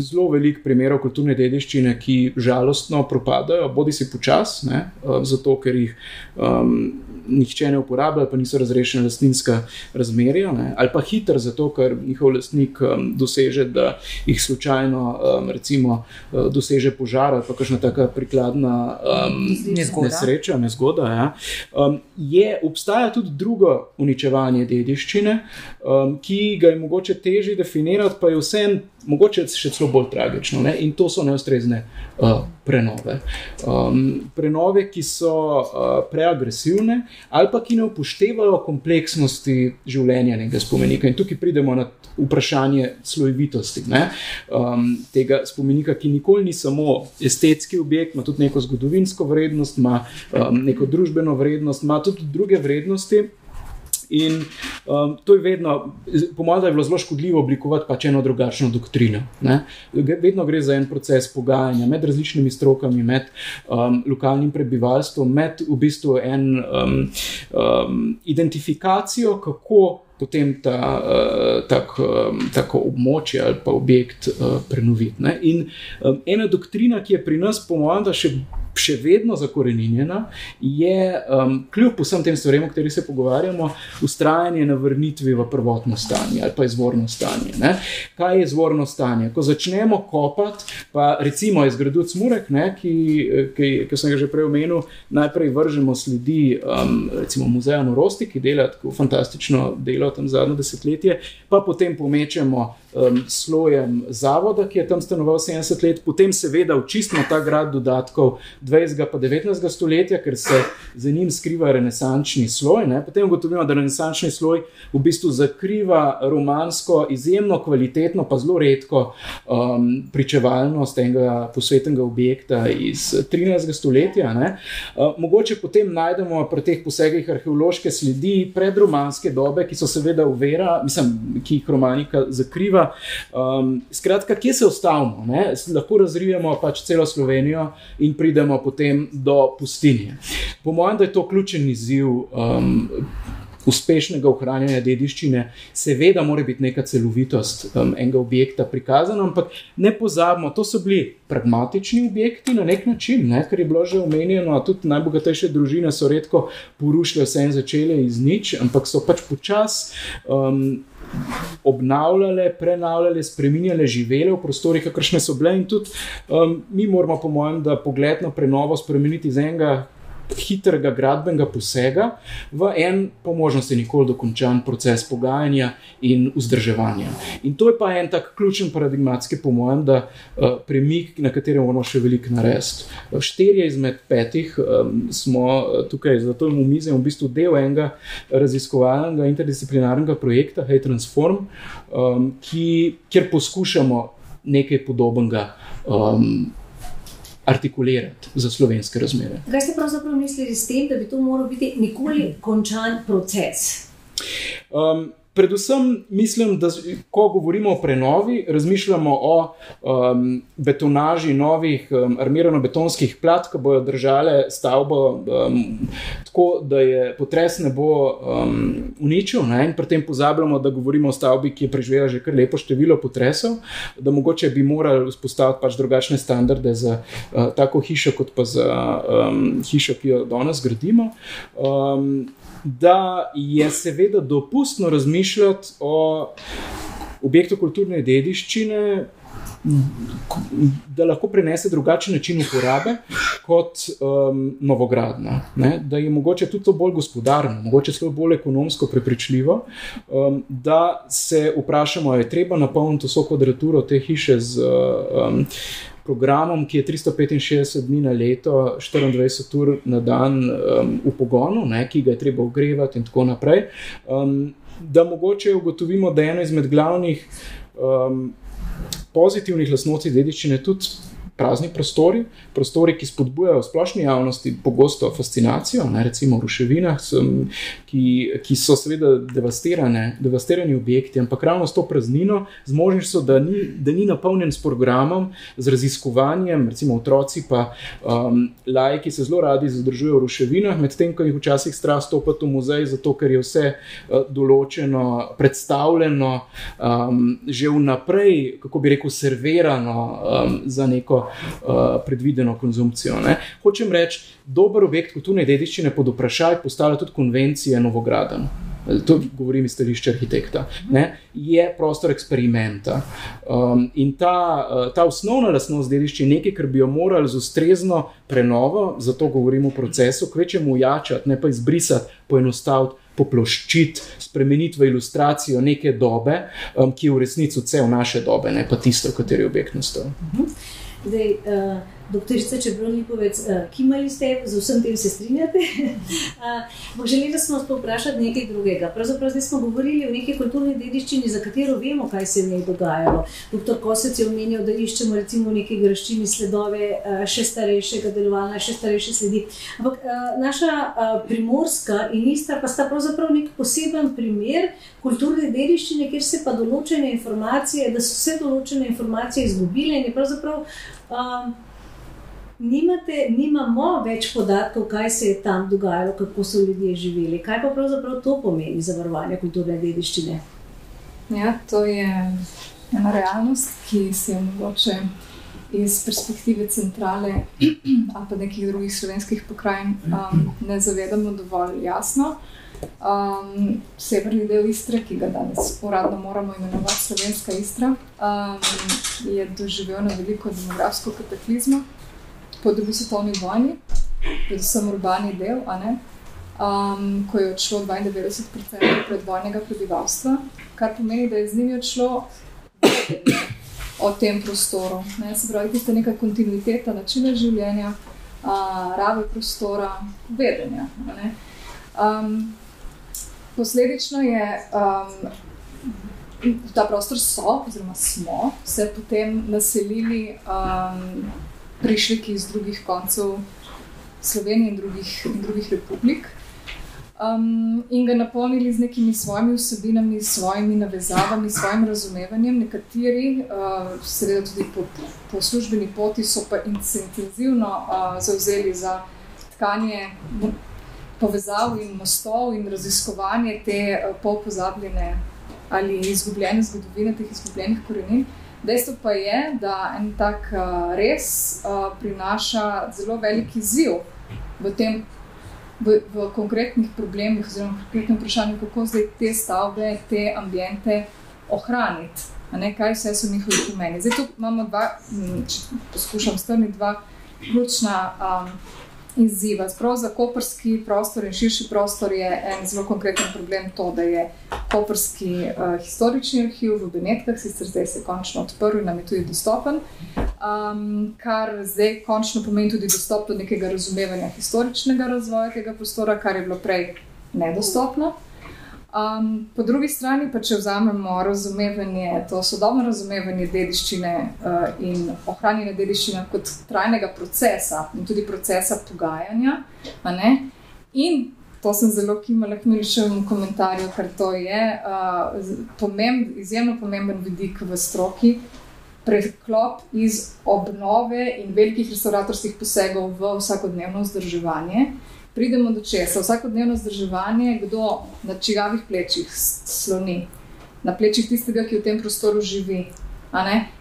E: zelo veliko primerov kulturne dediščine, ki žalostno propadajo, bodi si počas, ne, eh, zato ker jih um, nihče ne uporablja, ali pa niso razrešene lastninska razmerja, ne, ali pa hiter, zato ker njihov lastnik um, doseže, da jih slučajno um, recimo uh, doseže požar ali pa kakšna taka prikladna um,
C: Nezgoda.
E: nesreča, nezgoda. Ja. Um, je, obstaja tudi drugo uničevanje dediščine, um, ki ga je mogoče težje definirati, pa je vseeno mogoče še celo bolj tragično. Ne? In to so neustrezne uh, prenove. Um, prenove, ki so uh, preagresivne ali pa ki ne upoštevajo kompleksnosti življenja nekega spomenika. In tukaj pridemo na vprašanje slojevitosti ne? um, tega spomenika, ki nikoli ni samo estetski objekt, ima tudi neko zgodovinsko vrednost, ima um, neko družbeno vrednost, ima tudi druge vrednosti. In um, to je vedno, po mojem, da je bilo zelo škodljivo oblikovati pač eno drugačno doktrino. Ne? Vedno gre za en proces pogajanja med različnimi strokami, med um, lokalnim prebivalstvom, med v bistvu en um, um, identifikacijo, kako potem ta uh, tak, um, tako območje ali pa objekt uh, prenoviti. In um, ena doktrina, ki je pri nas, po mojem, da še še vedno zakorenjena, je um, kljub vsem tem stvarem, o katerih se pogovarjamo, ustrajanje na vrnitvi v prvotno stanje ali pa izvorno stanje. Ne? Kaj je izvorno stanje? Ko začnemo kopati, pa recimo iz gradu Cmurek, ne, ki, ki, ki sem ga že prej omenil, najprej vržemo sledi um, recimo muzeja Norosti, ki dela tako fantastično delo tam zadnjo desetletje, pa potem pomečemo um, slojem zavoda, ki je tam stanoval 70 let, potem seveda očistimo ta grad dodatkov 20. in 19. stoletja, ker se za njim skriva renesančni sloj. Ne? Potem ugotovimo, da renesančni sloj v bistvu zakriva romansko, izjemno kvalitetno, pa zelo redko um, pričevalnost tega posvetnega objekta iz 13. stoletja. Uh, mogoče potem najdemo pri teh posegih arheološke sledi predromanske dobe, ki so seveda uvera, mislim, ki jih romanika zakriva. Um, skratka, kje se ostavimo? Ne? Lahko razvijemo pač celo Slovenijo in pridemo potem do pustinje. Po mojem, da je to ključen izziv. Um, Uspešnega ohranjanja dediščine, seveda, mora biti neka celovitost um, enega objekta prikazana, ampak ne pozabimo, to so bili pragmatični objekti na nek način, ne, ker je bilo že omenjeno, tudi najbogatejše družine so redko porušile vse in začele iz nič, ampak so pač počasi. Um, obnavljale, prenavljale, spremenjale, živele v prostorih, kakršne so bile. In tudi um, mi moramo, po mojem, da pogled na prenovo spremeniti iz enega hitrega gradbenega posega v en, po možnosti, nikoli dokončan proces pogajanja in vzdrževanja. In to je pa en tak ključen paradigmatski, po mojem, da uh, premik, na katerem moramo še veliko narediti. Štirje izmed petih um, smo uh, tukaj, zato v mizi v bistvu del enega raziskovalnega interdisciplinarnega projekta Hey Transform, um, ki, kjer poskušamo nekaj podobnega. Um, artikulirati za slovenske razmere.
A: Kaj ste pravzaprav mislili s tem, da bi to moral biti nikoli končan proces?
E: Um, Predvsem mislim, da ko govorimo o prenovi, razmišljamo o um, betonaži novih um, armirano-betonskih plat, ki bodo držale stavbo um, tako, da je potres ne bo um, uničil. Ne? In pri tem pozabljamo, da govorimo o stavbi, ki je preživela že kar lepo število potresov, da mogoče bi morali vzpostaviti pač drugačne standarde za uh, tako hišo, kot pa za um, hišo, ki jo danes gradimo. Um, da je seveda dopustno razmišljati o objektu kulturne dediščine, da lahko prenese drugačen način uporabe kot um, novogradna. Ne? Da je mogoče tudi to bolj gospodarno, mogoče celo bolj ekonomsko prepričljivo, um, da se vprašamo, ali je treba napolniti vso kvadraturo te hiše z. Um, programom, ki je 365 dni na leto, 24 ur na dan um, v pogonu, ne, ki ga je treba ogrevati, in tako naprej. Um, da mogoče ugotovimo, da je ena izmed glavnih um, pozitivnih lastnosti dediščine tudi prazni prostori, prostori, ki spodbujajo splošni javnosti pogosto fascinacijo, ne, recimo v ruševinah, ki, ki so seveda devastirane, devastirani objekti, ampak ravno s to praznino, z možnostjo, da, da ni napolnjen s programom, z raziskovanjem, recimo otroci, pa um, lajki se zelo radi zadržujejo v ruševinah, medtem ko jih včasih strah stopiti v muzej, zato ker je vse uh, določeno, predstavljeno, um, že vnaprej, kako bi rekel, servirano um, za neko uh, predvideno konzumcijo. Ne. Hočem reči, dober objekt kulturne dediščine pod vprašaj postavlja tudi konvencije Novograden. To govorim iz stališča arhitekta. Ne, je prostor eksperimenta. Um, in ta, uh, ta osnovna lastnost dediščine je nekaj, kar bi jo morali z ustrezno prenovo, zato govorimo o procesu, kvečemu ujačati, ne pa izbrisati, poenostaviti, poploščiti, spremeniti v ilustracijo neke dobe, um, ki je v resnici vse v naše dobe, ne pa tisto, v kateri je objekt nastal. Uh -huh.
A: Zdaj, uh, doktorica Čebrnjikovec, uh, ki imali ste, z vsem tem se strinjate? (laughs) uh, želeli smo vas povprašati nekaj drugega. Pravzaprav smo govorili o neki kulturni dediščini, za katero vemo, kaj se je v njej dogajalo. Doktor Kosec je omenjal, da iščemo recimo v neki graščini sledove uh, še starejšega delovanja, še starejše sledi. Ampak uh, naša primorska in ista pa sta pravzaprav nek poseben primer kulturne dediščine, kjer se pa določene informacije, da so se določene informacije izgubile in je pravzaprav um, nimate, nimamo več podatkov, kaj se je tam dogajalo, kako so ljudje živeli. Kaj pa pravzaprav to pomeni za varovanje kulturne dediščine?
B: Ja, to je ena realnost, ki se je mogoče iz perspektive centrale (clears throat) ali pa nekih drugih slovenskih pokrajin um, ne zavedamo dovolj jasno. Um, severni del Istre, ki ga danes uradno moramo imenovati Slovenska Istra, um, je doživel na veliko demografsko kataklizmo po drugi svetovni vojni, predvsem urbani del, um, ko je odšlo 92% predvojnega prebivalstva, kar pomeni, da je z njimi odšlo o tem prostoru. Ne? Se pravi, tista neka kontinuiteta načina življenja, uh, rabe prostora, vedenja. Um, posledično je um, ta prostor so, oziroma smo se potem naselili um, prišleki iz drugih koncev Slovenije in drugih, in drugih republik. Um, in ga napolnili z nekimi svojimi vsebinami, svojimi navezavami, svojim razumevanjem. Nekateri, uh, seveda tudi po, po službeni poti, so pa intenzivno uh, zauzeli za tkanje povezav in mostov in raziskovanje te uh, polpozabljene ali izgubljene zgodovine, teh izgubljenih korenin. Dejstvo pa je, da en tak uh, res uh, prinaša zelo velik izziv v tem v, v konkretnih problemih, oziroma v konkretnem vprašanju, kako zdaj te stavbe, te ambiente ohraniti. Ne, kaj vse so njihovi pomeni. Zdaj, tu imamo dva, če poskušam strniti, dva ključna um, izziva. Sprav za koperski prostor in širši prostor je en zelo konkreten problem to, da je koperski uh, historični arhiv v Benetkah, sicer zdaj se je končno odprl in nam je tudi dostopen, um, kar zdaj končno pomeni tudi dostop do nekega razumevanja historičnega razvoja tega prostora, kar je bilo prej nedostopno. Um, po drugi strani pa, če vzamemo razumevanje, to sodobno razumevanje dediščine uh, in ohranjanje dediščine kot trajnega procesa in tudi procesa pogajanja, in to sem zelo kimala k mišljemu komentarju, ker to je uh, pomemb, izjemno pomemben vidik v stroki, preklop iz obnove in velikih restauratorskih posegov v vsakodnevno vzdrževanje pridemo do česa. Vsakodnevno zdrževanje, kdo na čigavih plečih sloni, na plečih tistega, ki v tem prostoru živi.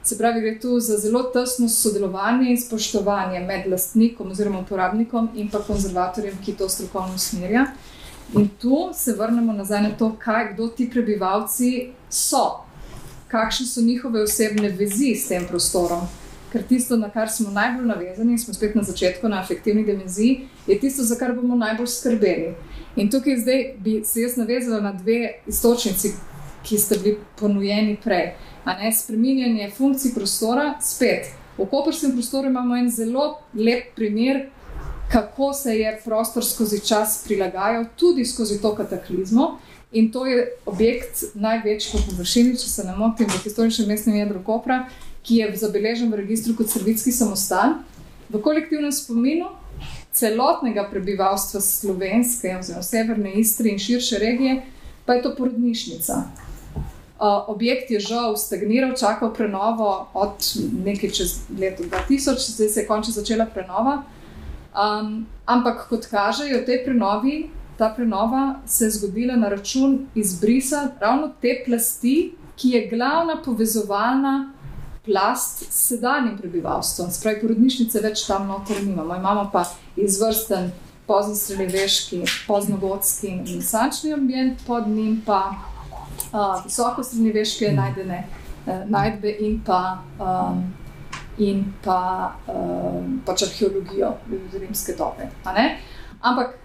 B: Se pravi, gre tu za zelo tesno sodelovanje in spoštovanje med lastnikom oziroma uporabnikom in pa konzervatorjem, ki to strokovno usmerja. In tu se vrnemo nazaj na to, kaj, kdo ti prebivalci so, kakšne so njihove osebne vezi s tem prostorom ker tisto, na kar smo najbolj navezani, smo spet na začetku, na afektivni dimenziji, je tisto, za kar bomo najbolj skrbeli. In tukaj zdaj bi se jaz navezala na dve istočnici, ki ste bili ponujeni prej. Spreminjanje funkcij prostora, spet. V koprskem prostoru imamo en zelo lep primer, kako se je prostor skozi čas prilagajal, tudi skozi to kataklizmo. In to je objekt največji po površini, če se ne motim, v historičnem mestnem jedru Kopra, ki je zabeležen v registru kot srpski samostan, v kolektivnem spominu celotnega prebivalstva slovenske, oziroma severne Istre in širše regije, pa je to porodnišnica. Objekt je žal stagniral, čakal prenovo od nekaj čez leto 2000, zdaj se je končno začela prenova. Um, ampak, kot kažejo te prenovi, ta prenova se je zgodila na račun izbrisa ravno te plasti, ki je glavna povezovalna plast sedanjim prebivalstvom. Spravi, porodnišnice več tam noter nimamo. Imamo pa izvrsten pozno-srednjeveški, pozno-gotski in renesančni ambient, pod njim pa uh, visoko-srednjeveške najdene uh, najdbe in pa, um, in pa um, pač arheologijo rimske dobe. Ampak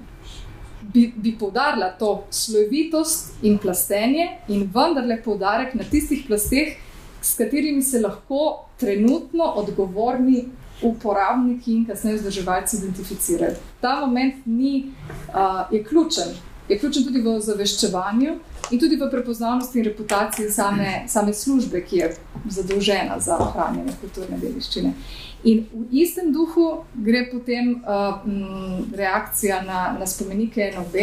B: bi, bi poudarila to slovitost in plastenje, in vendarle poudarek na tistih plasteh, s katerimi se lahko trenutno odgovorni uporabniki in kasneje vzdrževalci identificirajo. Ta moment ni, uh, je ključen. Je ključen tudi v zaveščevanju in tudi v prepoznavnosti in reputaciji same, same službe, ki je zadolžena za ohranjanje kulturne dediščine. In v istem duhu gre potem uh, m, reakcija na, na spomenike NOB,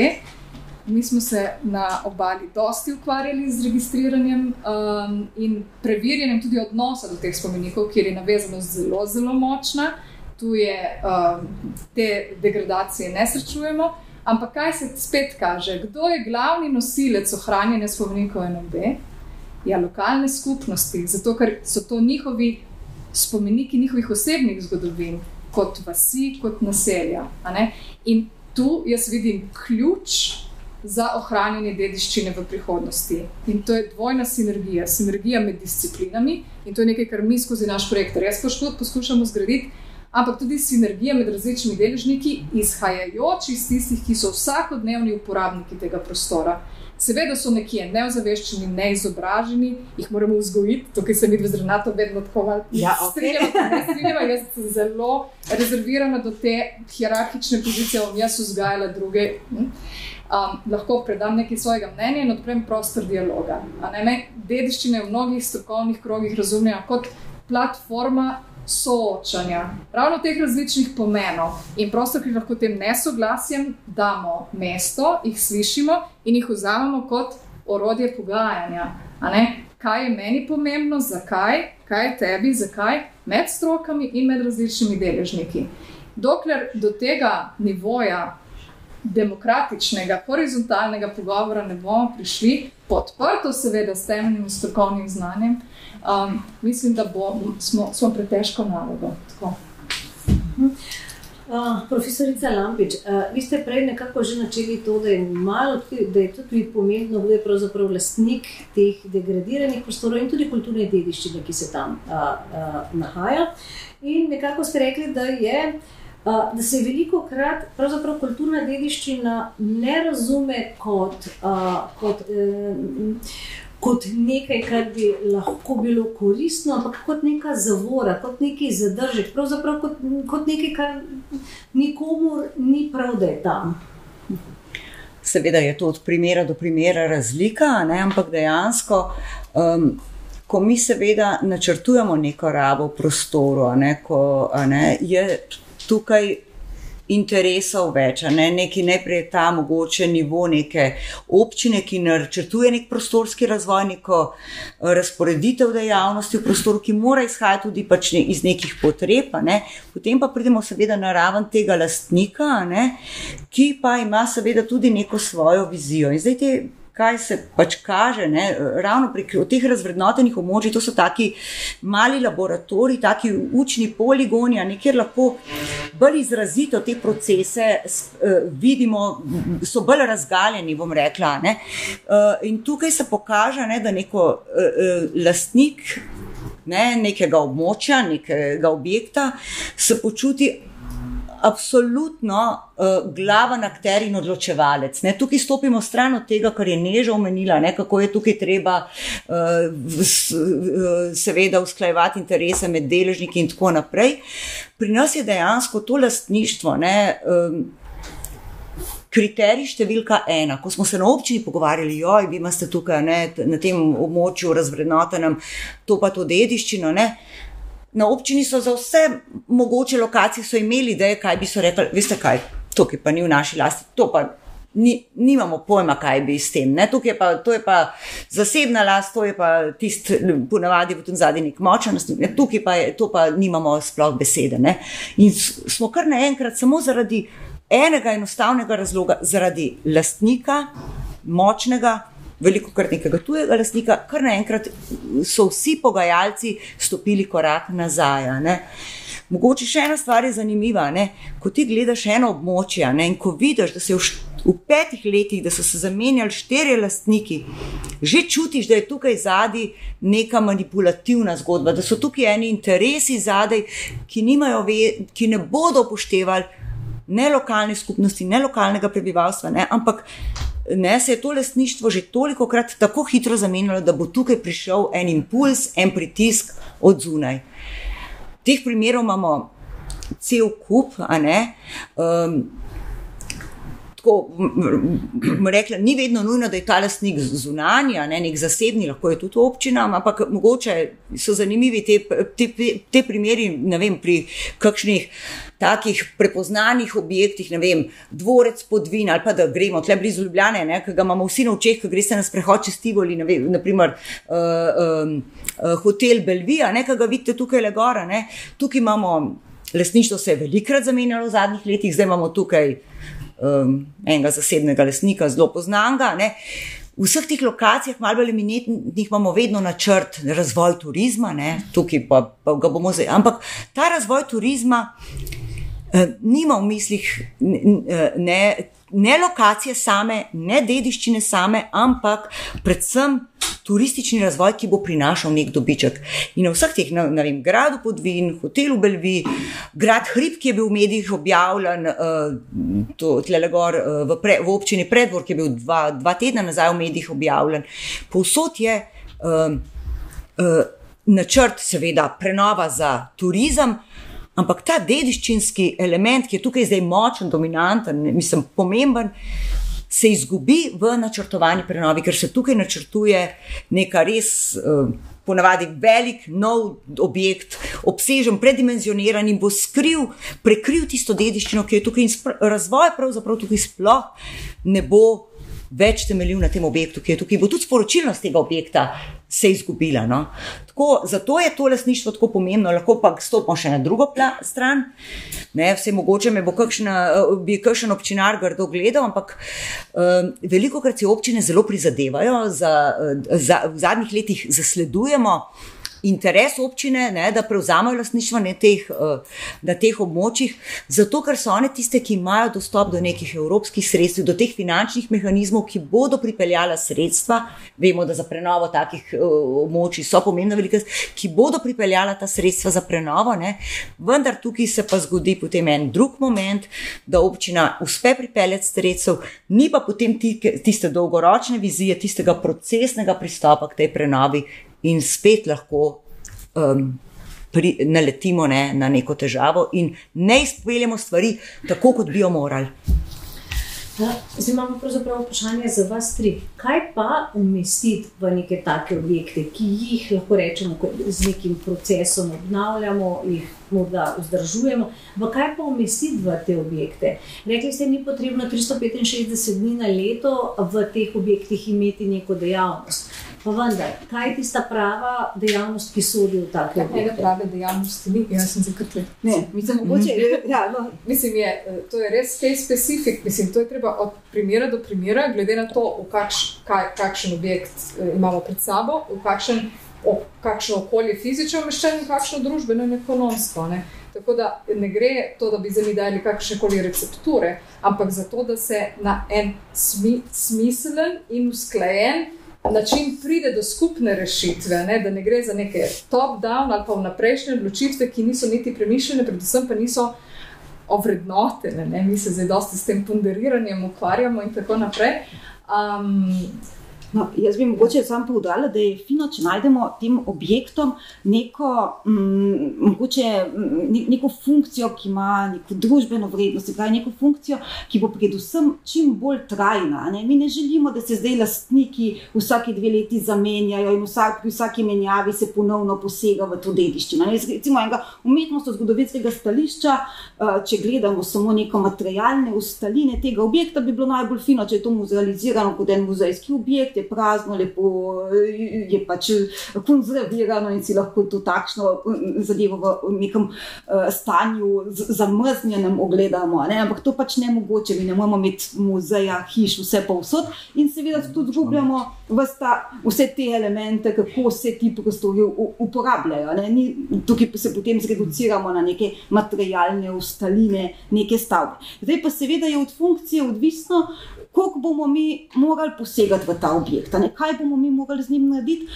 B: Mi smo se na obali dosti ukvarjali z registriranjem um, in preverjanjem tudi odnosa do teh spomenikov, kjer je navezanost zelo, zelo močna. Tu je um, te degradacije ne srečujemo. Ampak kaj se spet kaže? Kdo je glavni nosilec ohranjanja spomenikov NOB? Ja, lokalne skupnosti, zato ker so to njihovi spomeniki njihovih osebnih zgodovin, kot vasi, kot naselja. In tu jaz vidim ključ za ohranjanje dediščine v prihodnosti. In to je dvojna sinergija, sinergija med disciplinami in to je nekaj, kar mi skozi naš projekt res poskušamo zgraditi, ampak tudi sinergija med različnimi deležniki, izhajajoč iz tistih, ki so vsakodnevni uporabniki tega prostora. Seveda so nekje neozaveščeni, neizobraženi, jih moramo vzgojiti, tukaj se mi dve z Renato vedno tako malo
D: Ja, okej.
B: strinjava. Jaz sem zelo rezervirana do te hierarhične pozicije, bom jaz vzgajala druge. hm. Um, lahko predam nekaj svojega mnenja in odprem prostor dialoga. A ne, me dediščina je v mnogih strokovnih krogih razumljena kot platforma soočanja, ravno teh različnih pomenov in prostor, ki lahko tem nesoglasjem damo mesto, jih slišimo in jih vzamemo kot orodje pogajanja. Kaj je meni pomembno, zakaj, kaj je tebi, zakaj, med strokami in med različnimi deležniki. Dokler do tega nivoja demokratičnega, horizontalnega pogovora ne bomo prišli, podprto, seveda, s temeljnim strokovnim znanjem, um, mislim, da bo, smo, smo pred težko nalogo. Tako.
A: Uh, profesorica Lampič, uh, vi ste prej nekako že načeli to, da je, malo, da je tudi pomembno, kdo je pravzaprav lastnik teh degradiranih prostorov in tudi kulturne dediščine, ki se tam uh, uh, nahaja. In nekako ste rekli, da, je, uh, da se veliko krat pravzaprav kulturna dediščina ne razume kot, uh, kot um, kot nekaj, kar bi lahko bilo koristno, ampak kot neka zavora, kot neki zadržek, pravzaprav kot, kot nekaj, kar nikomur ni prav, da je tam.
C: Seveda je to od primera do primera razlika, ne? ampak dejansko, um, ko mi seveda načrtujemo neko rabo prostoru, ne, ko, ne, je tukaj interesov več, ne, neki najprej je ta mogoče nivo neke občine, ki načrtuje nek prostorski razvoj, neko eh, razporeditev dejavnosti v prostoru, ki mora izhajati tudi pač ne, iz nekih potreb, ne. potem pa pridemo seveda na raven tega lastnika, ne, ki pa ima seveda tudi neko svojo vizijo. In zdaj te kaj se pač kaže, ne, ravno prek teh razvrednotenih območij, to so taki mali laboratoriji, taki učni poligoni, ne, kjer lahko bolj izrazito te procese eh, vidimo, so bolj razgaljeni, rekla. Eh, In tukaj se pokaže, ne, da neko eh, eh, lastnik ne, nekega območja, nekega objekta se počuti absolutno uh, glaven akter in odločevalec. Ne. Tukaj stopimo stran od tega, kar je Neža omenila, ne, kako je tukaj treba uh, s, uh, seveda usklajevati interese med deležniki in tako naprej. Pri nas je dejansko to lastništvo. Ne, um, Kriterij številka ena, ko smo se na občini pogovarjali, joj, vi imate tukaj ne, na tem območju razvrednotenem to pa to dediščino. Ne. Na občini so za vse mogoče lokacije so imeli ideje, kaj bi so rekli, veste kaj, tukaj pa ni v naši lasti, to pa ni, nimamo pojma, kaj bi s tem. Ne. Tukaj je pa, to je pa zasebna last, to je pa tisti, ponavadi v tem zadnji nek močan ne. tukaj pa je, to pa nimamo sploh besede. Ne. In smo kar naenkrat samo zaradi enega enostavnega razloga, zaradi lastnika, močnega, veliko krat nekega tujega lastnika, kar naenkrat so vsi pogajalci stopili korak nazaj. Mogoče še ena stvar je zanimiva. Ne? Ko ti gledaš eno območje ne, in ko vidiš, da se v, v petih letih, da so se zamenjali štirje lastniki, že čutiš, da je tukaj zadaj neka manipulativna zgodba, da so tukaj eni interesi zadaj, ki, ve, ki ne bodo upoštevali ne lokalne skupnosti, ne lokalnega prebivalstva, ne, ampak ne, se je to lastništvo že toliko krat tako hitro zamenjalo, da bo tukaj prišel en impuls, en pritisk od zunaj. Teh primerov imamo cel kup, a ne. Um, tako, rekla, ni vedno nujno, da je ta lastnik zunanji, a ne nek zasebni, lahko je tudi občina, ampak mogoče so zanimivi te, te, te primeri, ne vem, pri kakšnih takih prepoznanih objektih, ne vem, dvorec podvin ali pa da gremo tle blizu Ljubljane, ne, ki ga imamo vsi na očeh, ki greste na sprehod čez Tivoli, ne vem, naprimer uh, um, uh, hotel Belvija, ne, ki ga vidite tukaj le gora, ne, tukaj imamo. Lastništvo se je velikrat zamenjalo v zadnjih letih, zdaj imamo tukaj um, enega zasebnega lastnika, zelo poznanga. Ne. V vseh teh lokacijah, malo bolj eminentnih, imamo vedno načrt razvoj turizma, ne. tukaj pa, pa ga bomo zdaj. Ampak ta razvoj turizma eh, nima v mislih, eh, ne, ne lokacije same, ne dediščine same, ampak predvsem turistični razvoj, ki bo prinašal nek dobiček. In na vseh teh, ne vem, gradu Podvin, hotelu Belvi, grad Hrib, ki je bil v medijih objavljen, uh, tle gor uh, v, pre, v občini Predvor, ki je bil dva, dva tedna nazaj v medijih objavljen, povsod je. Uh, uh, Načrt, seveda, prenova za turizem, ampak ta dediščinski element, ki je tukaj zdaj močen, dominanten, mislim, pomemben, se izgubi v načrtovani prenovi, ker se tukaj načrtuje neka res. Uh, Ponavadi velik, nov objekt, obsežen, predimenzioniran in bo skril, prekril tisto dediščino, ki je tukaj, in razvoj pravzaprav tukaj sploh ne bo več temeljil na tem objektu, ki je tukaj, bo tudi sporočilnost tega objekta se izgubila. No? Tako, zato je to lasništvo tako pomembno, lahko pa stopimo še na drugo stran. Ne, vse mogoče me bo kakšna, bi kakšen občinar grdo gledal, ampak um, veliko krat si občine zelo prizadevajo, za, za, v zadnjih letih zasledujemo interes občine, ne, da prevzamejo lastništvo na teh, eh, na teh območjih, zato ker so one tiste, ki imajo dostop do nekih evropskih sredstev, do teh finančnih mehanizmov, ki bodo pripeljala sredstva. Vemo, da za prenovo takih uh, območij so pomembna velika, ki bodo pripeljala ta sredstva za prenovo, ne. vendar tukaj se pa zgodi potem en drug moment, da občina uspe pripeljati sredstev, ni pa potem tiste dolgoročne vizije, tistega procesnega pristopa k tej prenovi, in spet lahko um, pri, naletimo ne, na neko težavo in ne izpeljemo stvari tako, kot bi jo morali.
A: Ja, zdaj imamo pravzaprav vprašanje za vas tri. Kaj pa umestiti v neke take objekte, ki jih lahko rečemo z nekim procesom obnavljamo, jih morda vzdržujemo, v kaj pa umestiti v te objekte? Rekli ste, ni potrebno 365 dni na leto v teh objektih imeti neko dejavnost. Pa vendar, kaj je tista prava dejavnost, ki sodi v ta kraj?
B: Ne, prave dejavnosti ni, jaz sem zakrtlen.
D: Ne, mislim, mogoče,
B: mm. (laughs) ja, no. mislim je, to je res kaj specifik. Mislim, to je treba od primera do primera, glede na to, kakš, kaj, kakšen objekt eh, imamo pred sabo, v kakšen, kakšno okolje fizično umeščeno in kakšno družbeno in ekonomsko. Ne. Tako da ne gre to, da bi za njih dali kakšne koli recepture, ampak zato, da se na en smi, smiselen in usklajen način pride do skupne rešitve, ne? da ne gre za neke top-down ali pa vnaprejšnje odločitve, ki niso niti premišljene, predvsem pa niso ovrednotene. Mi se zdaj dosti s tem ponderiranjem ukvarjamo in tako naprej. Um,
D: No, jaz bi mogoče samo povedala, da je fino, če najdemo tem objektom neko, mm, mogoče, ne, neko funkcijo, ki ima neko družbeno vrednost, pravi, neko funkcijo, ki bo predvsem čim bolj trajna. Ne? Mi ne želimo, da se zdaj lastniki vsake dve leti zamenjajo in vsak, pri vsaki menjavi se ponovno posega v to dediščino. Recimo enega umetnostno-zgodovinskega stališča, eh, če gledamo samo neko materialne ustaline tega objekta, bi bilo najbolj fino, če je to muzealizirano kot en muzejski objekt je prazno, lepo je pač konzervirano in si lahko to takšno zadevo v nekem uh, stanju zamrznjenem ogledamo. Ne? Ampak to pač ne mogoče, mi ne moramo imeti muzeja, hiš, vse pa vsot in seveda tudi zgubljamo vse te elemente, kako se ti prostori uporabljajo. Ni, tukaj pa se potem zreduciramo na neke materialne ustaline, neke stavbe. Zdaj pa seveda je od funkcije odvisno, koliko bomo mi morali posegati v ta objekt, kaj bomo mi morali z njim narediti,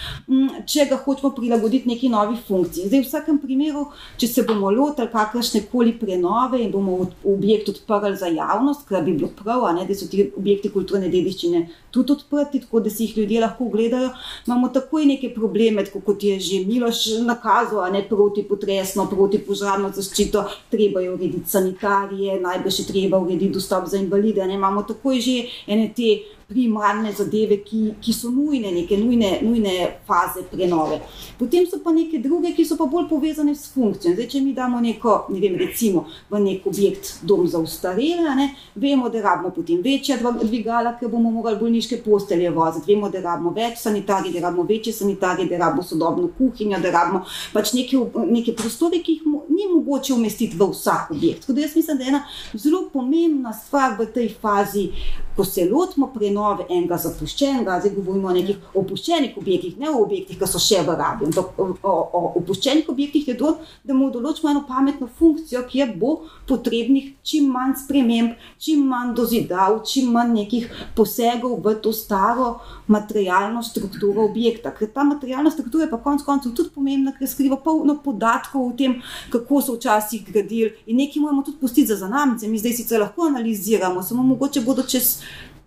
D: če ga hočemo prilagoditi neki novi funkciji. Zdaj, v vsakem primeru, če se bomo lotili kakršne koli prenove in bomo objekt odprli za javnost, kar bi bilo prav, ne? da so ti objekti kulturne dediščine tudi odprti, tako da si jih ljudje lahko gledajo, imamo takoj neke probleme, kot je že Miloš nakazal, ne proti potresno, proti požarno zaščito, treba je urediti sanitarije, najbrž je treba urediti dostop za invalide, ne imamo takoj že ene te primarne zadeve, ki, ki so nujne, neke nujne, nujne faze prenove. Potem so pa neke druge, ki so pa bolj povezane s funkcijo. Zdaj, če mi damo neko, ne vem, recimo v nek objekt dom za ustarele, vemo, da rabimo potem večja dvigala, ker bomo morali bolniške postelje voziti, vemo, da rabimo več sanitarij, da rabimo večje sanitarije, da rabimo sodobno kuhinjo, da rabimo pač neke, neke prostore, ki jih ni mogoče umestiti v vsak objekt. Tako da jaz mislim, da je ena zelo pomembna stvar v tej fazi, ko se lotimo prenove, prenove enega zapuščenega, zdaj govorimo o nekih opuščenih objektih, ne o objektih, ki so še v rabi. O, o, o opuščenih objektih je to, da mu določimo eno pametno funkcijo, kjer bo potrebnih čim manj sprememb, čim manj dozidav, čim manj nekih posegov v to staro materialno strukturo objekta. Ker ta materialna struktura je pa konec koncev tudi pomembna, ker skriva polno podatkov o tem, kako so včasih gradili in nekaj moramo tudi pustiti za zanamce. Mi zdaj sicer lahko analiziramo, samo mogoče bodo čez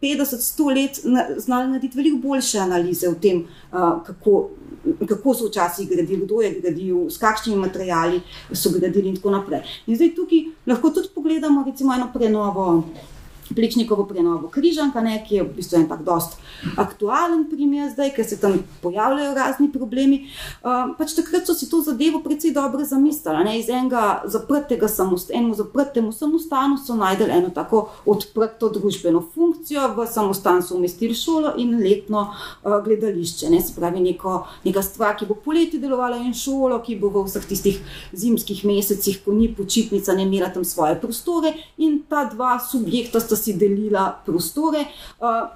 D: 50-100 let znali narediti veliko boljše analize o tem, uh, kako, kako so včasih gradili, kdo je gradil, s kakšnimi materiali so gradili in tako naprej. In zdaj tukaj lahko tudi pogledamo recimo eno prenovo. Pličnikovo prenovo križanka, ne, ki je v bistvu en tak dost aktualen primer zdaj, ker se tam pojavljajo razni problemi. Uh, pač takrat so si to zadevo precej dobro zamislili. Ne, iz enega zaprtega samostanu, zaprtemu samostanu so najdeli eno tako odprto družbeno funkcijo, v samostan so umestili šolo in letno uh, gledališče. Ne, se pravi, neko, neka stvar, ki bo poleti delovala in šolo, ki bo v vseh tistih zimskih mesecih, ko ni počitnica, ne imela tam svoje prostore in ta dva subjekta sta si delila prostore. Uh,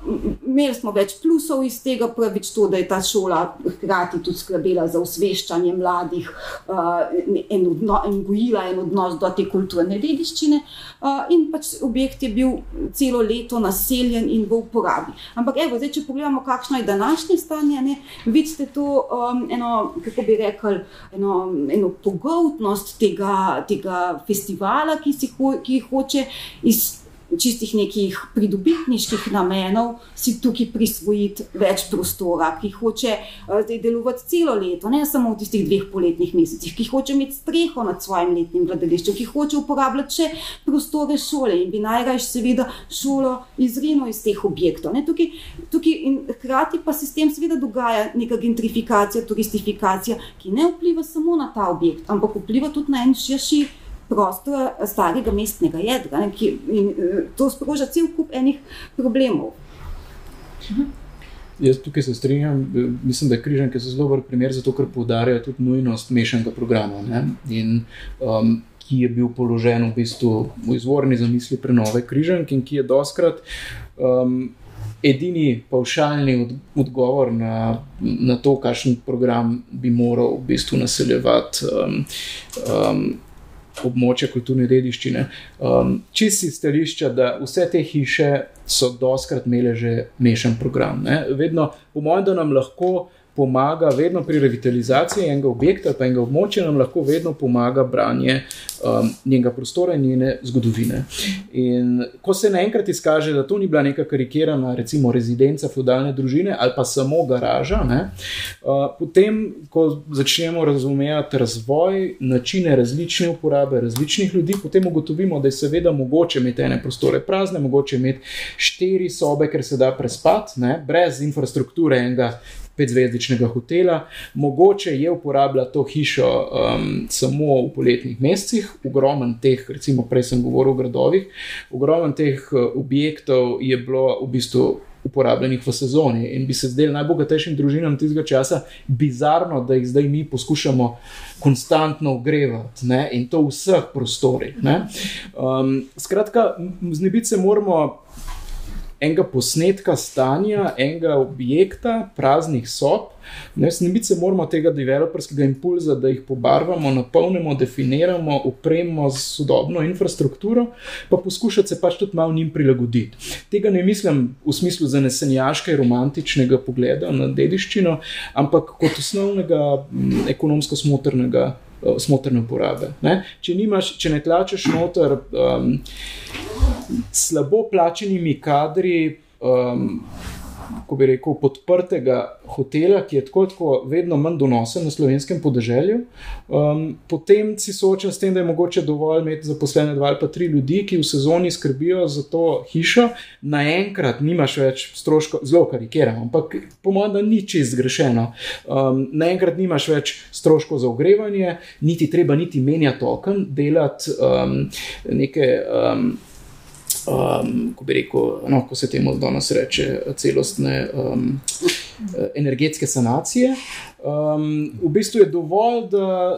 D: imeli smo več plusov iz tega, prvič to, da je ta šola hkrati tudi skrbela za osveščanje mladih in, odno, in gojila en odnos do te kulturne dediščine. Uh, in pač objekt je bil celo leto naseljen in v uporabi. Ampak, evo, zdaj, če pogledamo, kakšno je današnje stanje, ne, vidite to um, eno, kako bi rekel, eno, eno pogotnost tega, tega festivala, ki, si, ki hoče iz čistih nekih pridobitniških namenov si tukaj prisvojiti več prostora, ki hoče uh, delovati celo leto, ne samo v tistih dveh poletnih mesecih, ki hoče imeti streho nad svojim letnim gledališčem, ki hoče uporabljati še prostore šole in bi najraje seveda šolo izrinil iz teh objektov. Tukaj, tukaj in hkrati pa se s tem seveda dogaja neka gentrifikacija, turistifikacija, ki ne vpliva samo na ta objekt, ampak vpliva tudi na en širši prostor starega mestnega jedra. Ne, ki, in, eh, to sproža cel kup enih problemov.
E: Jaz tukaj se strinjam, mislim, da je križanke zelo dober primer, zato ker poudarjajo tudi nujnost mešanega programa. In, um, ki je bil položen v bistvu v izvorni zamisli prenove križanke in ki je doskrat. Um, Edini paušalni od, odgovor na, na to, kakšen program bi moral v bistvu naseljevati um, um, območja kulturne dediščine. Um, Čisti stališča, da vse te hiše so doskrat imele že mešan program. Ne? Vedno, po mojem, da nam lahko pomaga, vedno pri revitalizaciji enega objekta, pa enega območja, nam lahko vedno pomaga branje um, njenega prostora in njene zgodovine. In ko se naenkrat izkaže, da to ni bila neka karikirana, recimo, rezidenca feudalne družine ali pa samo garaža, ne, uh, potem, ko začnemo razumeti razvoj, načine različne uporabe različnih ljudi, potem ugotovimo, da je seveda mogoče imeti ene prostore prazne, mogoče imeti štiri sobe, ker se da prespati, brez infrastrukture enega petzvezdičnega hotela. Mogoče je uporabljati to hišo um, samo v poletnih mesecih, ogromen teh, recimo prej sem govoril o gradovih, ogromen teh uh, objektov je bilo v bistvu. Uporabljenih v sezoni in bi se zdelo najbogatejšim družinam tistega časa bizarno, da jih zdaj mi poskušamo konstantno ogrevati ne? in to v vseh prostorih. Um, skratka, znebiti se moramo enega posnetka stanja, enega objekta, praznih sob. Ne snimiti se moramo tega developerskega impulza, da jih pobarvamo, napolnimo, definiramo, upremo z sodobno infrastrukturo, pa poskušati se pač tudi malo njim prilagoditi. Tega ne mislim v smislu zanesenjaškega, romantičnega pogleda na dediščino, ampak kot osnovnega ekonomsko smotrnega. Smotrne uporabe. Ne? Če, nimaš, če ne tlačeš noter um, slabo plačenimi kadri, um, ko bi rekel, podprtega hotela, ki je tako, tako vedno manj donosen na slovenskem podeželju. Um, potem si soočen s tem, da je mogoče dovolj imeti zaposlene dva ali pa tri ljudi, ki v sezoni skrbijo za to hišo, naenkrat nimaš več stroškov, zelo karikiramo, ampak po mojem, da ni čist zgrešeno. Um, naenkrat nimaš več stroškov za ogrevanje, niti treba niti menjati okn, delati um, neke. Um, um, ko bi rekel, no, ko se temu danes reče, celostne um, energetske sanacije. Um, v bistvu je dovolj, da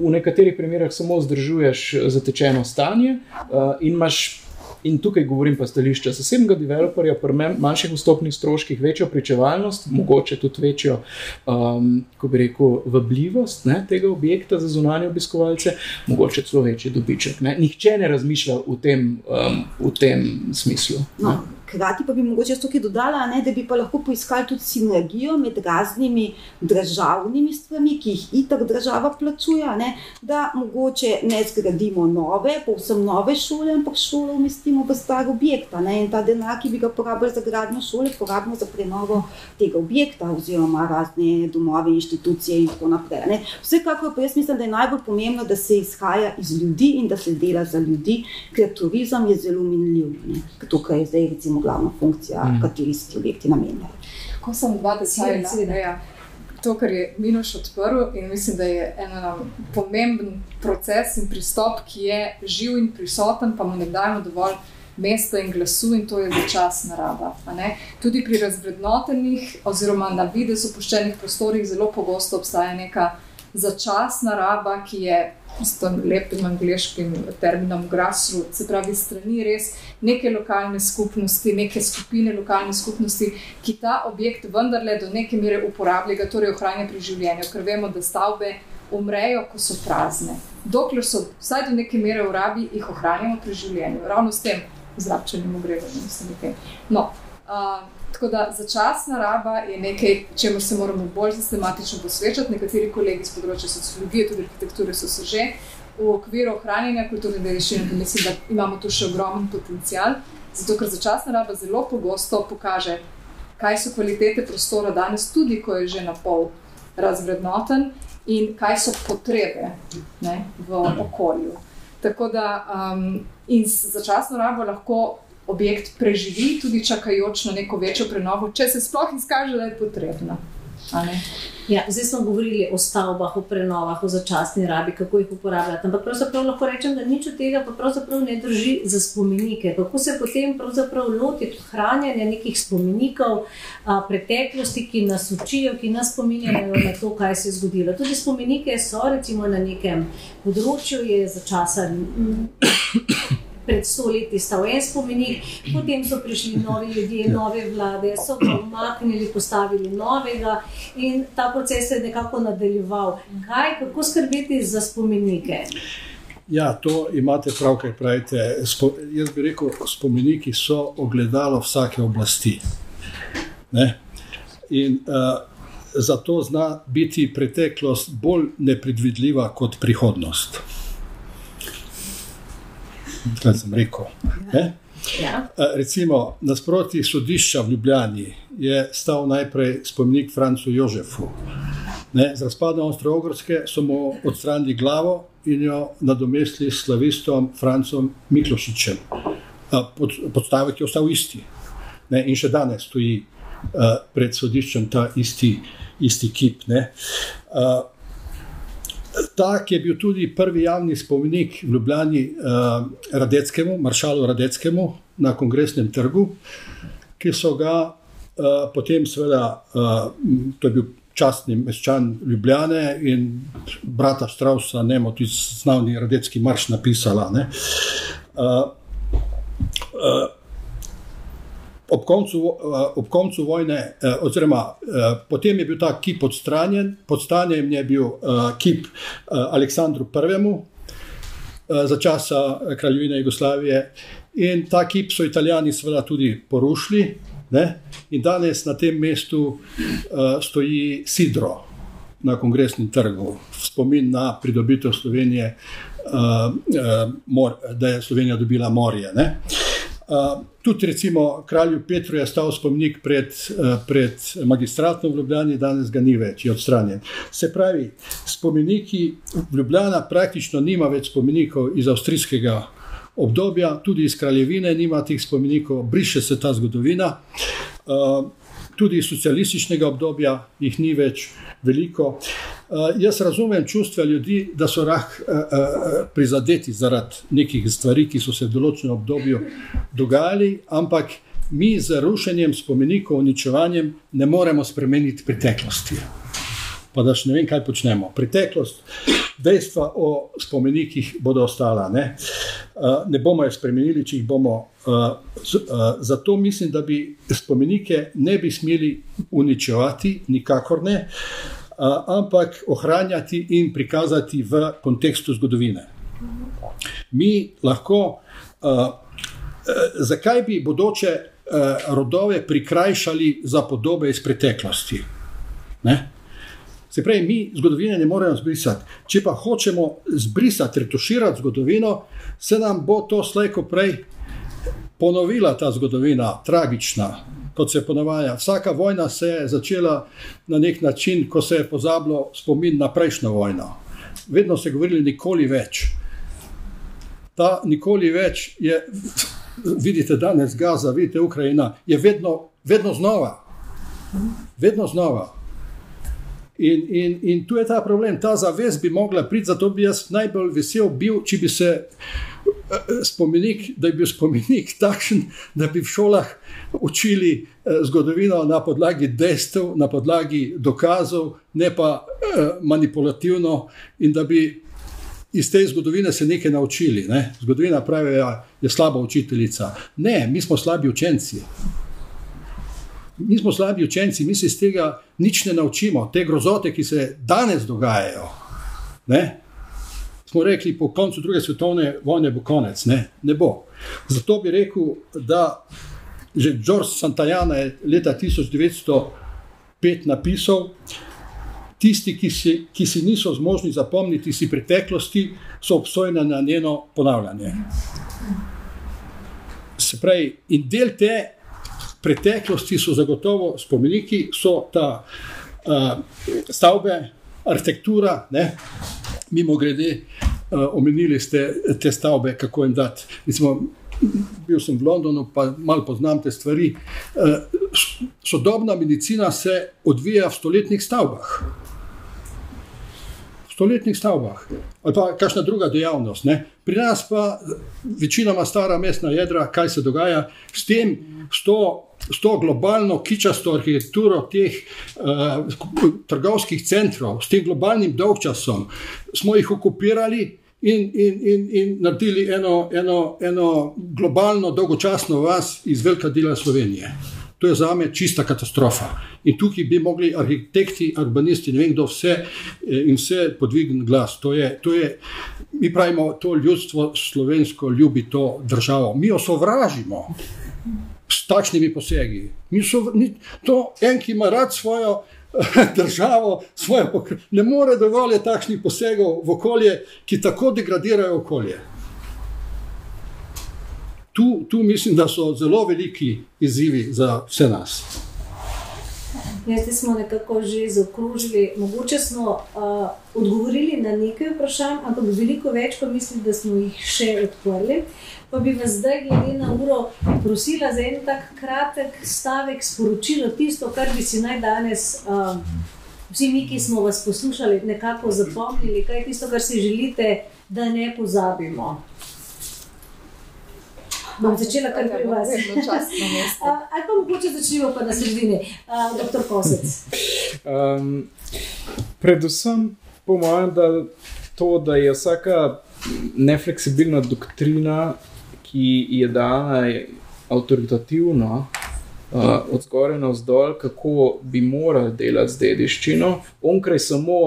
E: v nekaterih primerjah samo vzdržuješ zatečeno stanje uh, in imaš in tukaj govorim pa stališča zasebnega developerja, pri manjših vstopnih stroških, večjo pričevalnost, mogoče tudi večjo, um, ko bi rekel, vabljivost ne, tega objekta za zunanje obiskovalce, mogoče celo večji dobiček. Ne. Nihče ne razmišlja v tem, um, v tem smislu.
D: No, Hkrati pa bi mogoče tukaj dodala, ne, da bi pa lahko poiskali tudi sinergijo med raznimi državnimi stvarmi, ki jih itak država plačuje, ne, da mogoče ne zgradimo nove, povsem nove šole, ampak šole umestimo v star objekt. In ta denar, ki bi ga porabili za gradnjo šole, porabimo za prenovo tega objekta, oziroma razne domove, inštitucije in tako naprej. Ne. Vsekakor pa jaz mislim, da je najbolj pomembno, da se izhaja iz ljudi in da se dela za ljudi, ker turizem je zelo minljiv. Tukaj je zdaj recimo glavna funkcija, mm. kateri se ti objekti namenjajo.
B: Ko sem dva desetletja, ja, to, kar je Minoš odprl, in mislim, da je en pomemben proces in pristop, ki je živ in prisoten, pa mu ne dajemo dovolj. Mesta in glasu, in to je začasna narava. Tudi pri razvrednotenih, oziroma na videz opuščenih prostorih, zelo pogosto obstaja neka začasna raba, ki je s tem lepim angliškim terminom grassroots, se pravi, strani res neke lokalne skupnosti, neke skupine lokalne skupnosti, ki ta objekt vendarle do neke mere uporabljajo, torej ohranja pri življenju, ker vemo, da stavbe umrejo, ko so prazne. Dokler so vsaj do neke mere v rabi, jih ohranjamo pri življenju, ravno s tem zračenim ogrevanjem. No, uh, Tako da začasna raba je nekaj, čemu se moramo bolj sistematično posvečati. Nekateri kolegi z področja sociologije, tudi arhitekture, so se že v okviru ohranjanja kulturne dediščine, da mislim, da imamo tu še ogromen potencial. Zato, ker začasna raba zelo pogosto pokaže, kaj so kvalitete prostora danes, tudi ko je že na pol razvrednoten, in kaj so potrebe ne, v okolju. Tako da um, in začasno rabo lahko objekt preživi, tudi čakajoč na neko večjo prenovo, če se sploh izkaže, da je potrebna.
A: Ja, zdaj smo govorili o stavbah, o prenovah, o začasni rabi, kako jih uporabljati. Ampak pravzaprav lahko rečem, da nič od tega ne drži za spomenike. Kako se potem lotiti ohranjanja nekih spomenikov a, preteklosti, ki nas učijo, ki nas spominjajo na to, kaj se je zgodilo. Tudi spomenike so recimo na nekem področju, je za časa pred stoletji stal en spomenik, potem so prišli novi ljudje, nove vlade, so ga umaknili, postavili novega in ta proces se je nekako nadaljeval. Kaj, kako skrbeti za spomenike?
F: Ja, to imate prav, kaj pravite. Spo, jaz bi rekel, spomeniki so ogledalo vsake oblasti. Ne? In uh, zato zna biti preteklost bolj nepredvidljiva kot prihodnost kaj sem rekel. Ja. Recimo, nasproti sodišča v Ljubljani je stal najprej spomenik Francu Jožefu. Ne, z razpadom Avstralske so mu odstranili glavo in jo nadomestili s slavistom Francom Miklošičem. Pod, podstavek je ostal isti. Ne, in še danes stoji uh, pred sodiščem ta isti, isti kip. Ne. Uh, Tak je bil tudi prvi javni spomenik v Ljubljani uh, Radeckemu, maršalu Radeckemu na kongresnem trgu, ki so ga uh, potem, seveda, uh, to je bil častni meščan Ljubljane in brata Strausa, ne moremo tudi znavni Radecki marš napisala. Uh, uh, ob koncu, uh, ob koncu vojne, uh, oziroma uh, potem je bil ta kip odstranjen, pod stanjem je bil kip Aleksandru I. Za časa kraljevine Jugoslavije, in ta kip so Italijani, seveda, tudi porušili. Ne? In danes na tem mestu stoji Sidro na kongresnem trgu, spomin na pridobitev Slovenije, uh, uh, mor, da je Slovenija dobila morje. Uh, tudi, recimo, kralju Petru je stal spomenik pred, uh, pred magistratom v Ljubljani, danes ga ni več, je odstranjen. Se pravi, spomeniki v Ljubljani praktično nima več spomenikov iz avstrijskega obdobja, tudi iz kraljevine nima teh spomenikov, briše se ta zgodovina. Uh, tudi iz socialističnega obdobja jih ni več veliko. Uh, jaz razumem čustva ljudi, da so rah, uh, uh, prizadeti zaradi nekih stvari, ki so se v določenem obdobju dogajali, ampak mi z rušenjem spomenikov, uničevanjem ne moremo spremeniti preteklosti. Pa da še ne vem, kaj počnemo. Preteklost, dejstva o spomenikih bodo ostala. Ne, ne bomo jih spremenili, če jih bomo zato mislim, da bi spomenike ne bi smeli uničevati, nikakor ne, uh, ampak ohranjati in prikazati v kontekstu zgodovine. Mi lahko, zakaj bi bodoče rodove prikrajšali za podobe iz preteklosti? Ne? Se pravi, mi zgodovine ne moremo zbrisati. Če pa hočemo zbrisati, retuširati zgodovino, se nam bo to slejko prej ponovila ta zgodovina, tragična, kot se ponavlja. Vsaka vojna se je začela na nek način, ko se je pozabilo spomin na prejšnjo vojno. Vedno se je govorili, nikoli več. Ta nikoli več je, vidite, danes Gaza, vidite, Ukrajina, je vedno, vedno znova. Vedno znova. In, in, in tu je ta problem, ta zavest bi mogla priti, zato bi jaz najbolj vesel bil, če bi se eh, spomenik, da bi bil spomenik (laughs) takšen, da bi v šolah učili eh, zgodovino na podlagi dejstev, na podlagi dokazov, ne pa eh, manipulativno, in da bi iz te zgodovine se nekaj naučili. Ne? Zgodovina pravi, da ja, je slaba učiteljica. Ne, mi smo slabi učenci mi smo slabi učenci, mi se iz tega nič ne naučimo, te grozote, ki se danes dogajajo. Ne? Smo rekli, po koncu druge svetovne vojne bo konec, ne, ne bo. Zato bi rekel, da že George Santayana je leta 1905 napisal, tisti, ki si, ki si niso zmožni zapomniti si preteklosti, so obsojeni na njeno ponavljanje. Se pravi, in del te preteklosti so zagotovo spomeniki, so ta uh, stavbe, arhitektura, ne? mimo grede, uh, omenili ste te stavbe, kako jim dati. Recimo, bil sem v Londonu, pa malo poznam te stvari. Uh, sodobna medicina se odvija v stoletnih stavbah stoletnih stavbah ali pa kakšna druga dejavnost. Ne? Pri nas pa večinoma stara mestna jedra, kaj se dogaja s tem, s to, s to globalno kičasto arhitekturo teh uh, trgovskih centrov, s tem globalnim dolgčasom, smo jih okupirali. In, in, in, in naredili eno, eno, eno globalno, dolgočasno vas iz velika dela Slovenije. To je za me čista katastrofa. In tukaj bi mogli arhitekti, urbanisti, ne vem kdo vse eh, in vse podvigniti glas. To je, to je, mi pravimo, to ljudstvo slovensko ljubi to državo. Mi jo sovražimo s takšnimi posegi. Mi so, mi, to en, ki ima rad svojo eh, (laughs) državo, svoje pokr... ne more dovoliti takšnih posegov v okolje, ki tako degradirajo okolje tu, tu mislim, da so zelo veliki izzivi za vse nas.
A: Jaz smo nekako že zaokrožili, mogoče smo uh, odgovorili na nekaj vprašanj, ampak veliko več, pa mislim, da smo jih še odprli. Pa bi vas zdaj, glede na uro, prosila za en tak kratek stavek, sporočilo tisto, kar bi si naj danes, uh, vsi mi, ki smo vas poslušali, nekako zapomnili, kaj je tisto, kar si želite, da ne pozabimo bom začela kar pri vas. (laughs) Ali pa mogoče začnemo pa na sredini, uh, doktor Kosec. Um,
E: predvsem po mojem, da to, da je vsaka nefleksibilna doktrina, ki je dana avtoritativno. Uh, od zgoraj na vzdolj, kako bi morali delati z dediščino, onkraj samo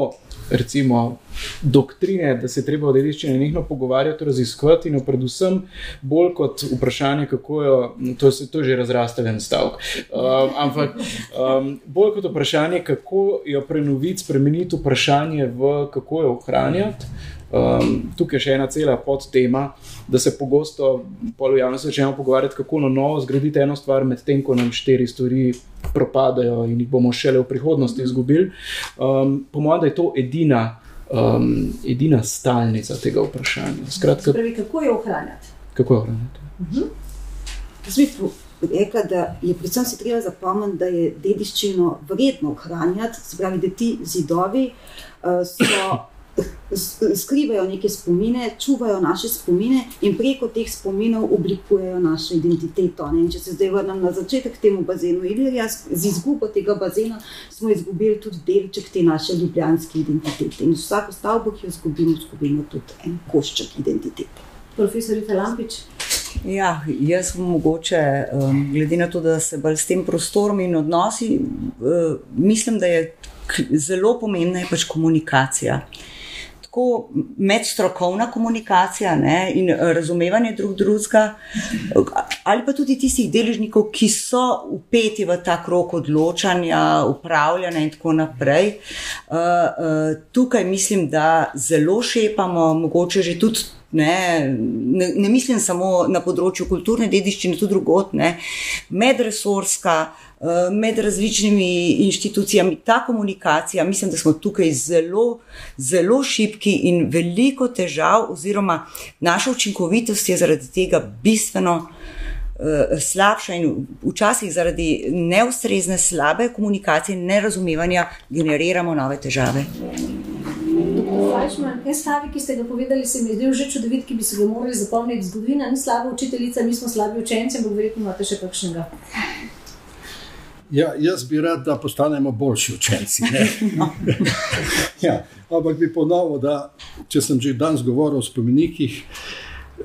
E: recimo, doktrine, da se treba o dediščini nekaj pogovarjati, raziskovati, in predvsem bolj kot vprašanje, kako jo, to se to že razrastavljen stavek. Um, ampak um, bolj kot vprašanje, kako jo prenoviti, spremeniti vprašanje v kako jo ohranjati. Um, tukaj je še ena cela podtema, da se pogosto v javnosti začnemo pogovarjati, kako na novo zgraditi eno stvar, medtem ko nam štiri stvari propadajo in jih bomo šele v prihodnosti izgubili. Um, po mojem, da je to edina, um, edina stalnica tega vprašanja.
A: Skratka, Pravi, kako jo ohranjati?
E: Kako jo ohranjati? Uh -huh.
D: Rekla, da je predvsem se treba zapomniti, da je dediščino vredno ohranjati, se pravi, da ti zidovi uh, so skrivajo neke spomine, čuvajo naše spomine in preko teh spominov oblikujejo našo identiteto. Ne? Če se zdaj vrnem na začetek temu bazenu Ilirija, z izgubo tega bazena smo izgubili tudi delček te naše ljubljanske identitete. In vsako stavbo, ki jo izgubimo, izgubimo tudi en košček identitete.
A: Profesor Ita Lampič.
C: Ja, jaz mogoče, um, glede na to, da se bolj s tem prostorom in odnosi, uh, mislim, da je zelo pomembna je pač komunikacija. Tako medstrokovna komunikacija ne, in razumevanje drug drugega, ali pa tudi tistih deležnikov, ki so upeti v ta krok odločanja, upravljanja in tako naprej. Uh, uh, tukaj mislim, da zelo šepamo, mogoče že tudi ne, ne, ne mislim samo na področju kulturne dediščine, tudi drugot, ne, medresorska, eh, med različnimi inštitucijami, ta komunikacija, mislim, da smo tukaj zelo, zelo šipki in veliko težav, oziroma naša učinkovitost je zaradi tega bistveno. Eh, slabša in včasih zaradi neustrezne, slabe komunikacije in nerazumevanja generiramo nove težave.
A: Fajčman, en stavek, ki ste ga povedali, se mi je zdel že čudovit, ki bi se ga morali zapomniti. Zgodovina ni slaba učiteljica, mi smo slabi učenci, ampak verjetno imate še kakšnega.
F: Ja, jaz bi rad, da postanemo boljši učenci. (laughs) (laughs) ja, ampak bi ponovil, da če sem že danes govoril o spomenikih,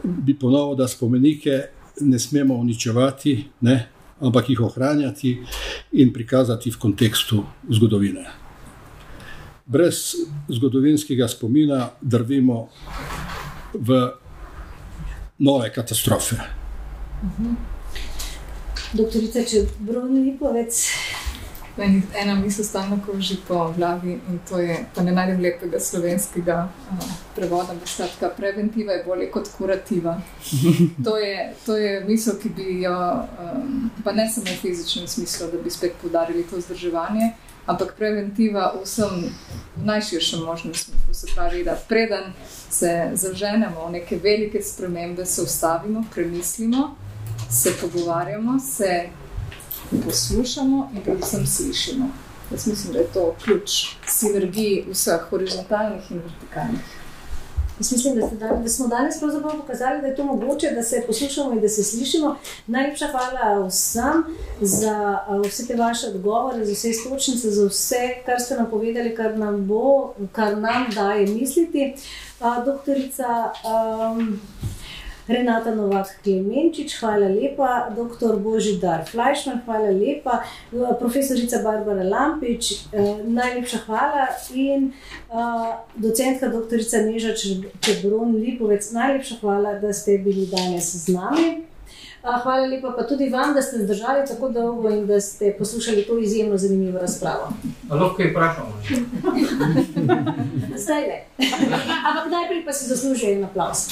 F: bi ponovil, da spomenike ne smemo uničevati, ne, ampak jih ohranjati in prikazati v kontekstu zgodovine brez zgodovinskega spomina drvimo v nove katastrofe.
A: Mhm. Doktorica, če brojni lipovec.
B: Ena misel stalno kroži po glavi in to je, pa ne najdem lepega slovenskega uh, prevoda, da skratka, preventiva je bolje kot kurativa. (laughs) To je, to je misel, ki bi jo, um, pa ne samo v fizičnem smislu, da bi spet podarili to vzdrževanje, ampak preventiva v vsem najširšem možnem smislu. Se pravi, da preden se zaženemo v neke velike spremembe, se ustavimo, premislimo, se pogovarjamo, se poslušamo in predvsem slišimo. Jaz mislim, da je to ključ sinergiji vseh horizontalnih in vertikalnih.
A: Jaz mislim, da, dan, da smo danes pravzaprav pokazali, da je to mogoče, da se poslušamo in da se slišimo. Najlepša hvala vsem za vse te vaše odgovore, za vse stočnice, za vse, kar ste nam povedali, kar nam bo, kar nam daje misliti. Doktorica. Um, Renata Novak Klemenčič, hvala lepa, dr. Božidar Flajšman, hvala lepa, profesorica Barbara Lampič, eh, najlepša hvala in uh, docentka dr. Neža Čebron Lipovec, najlepša hvala, da ste bili danes z nami. Hvala lepa pa tudi vam, da ste zdržali tako dolgo in da ste poslušali to izjemno zanimivo razpravo.
G: Lahko kaj vprašamo? (laughs)
A: Zdaj le. Ampak najprej pa si zaslužijo en aplaus.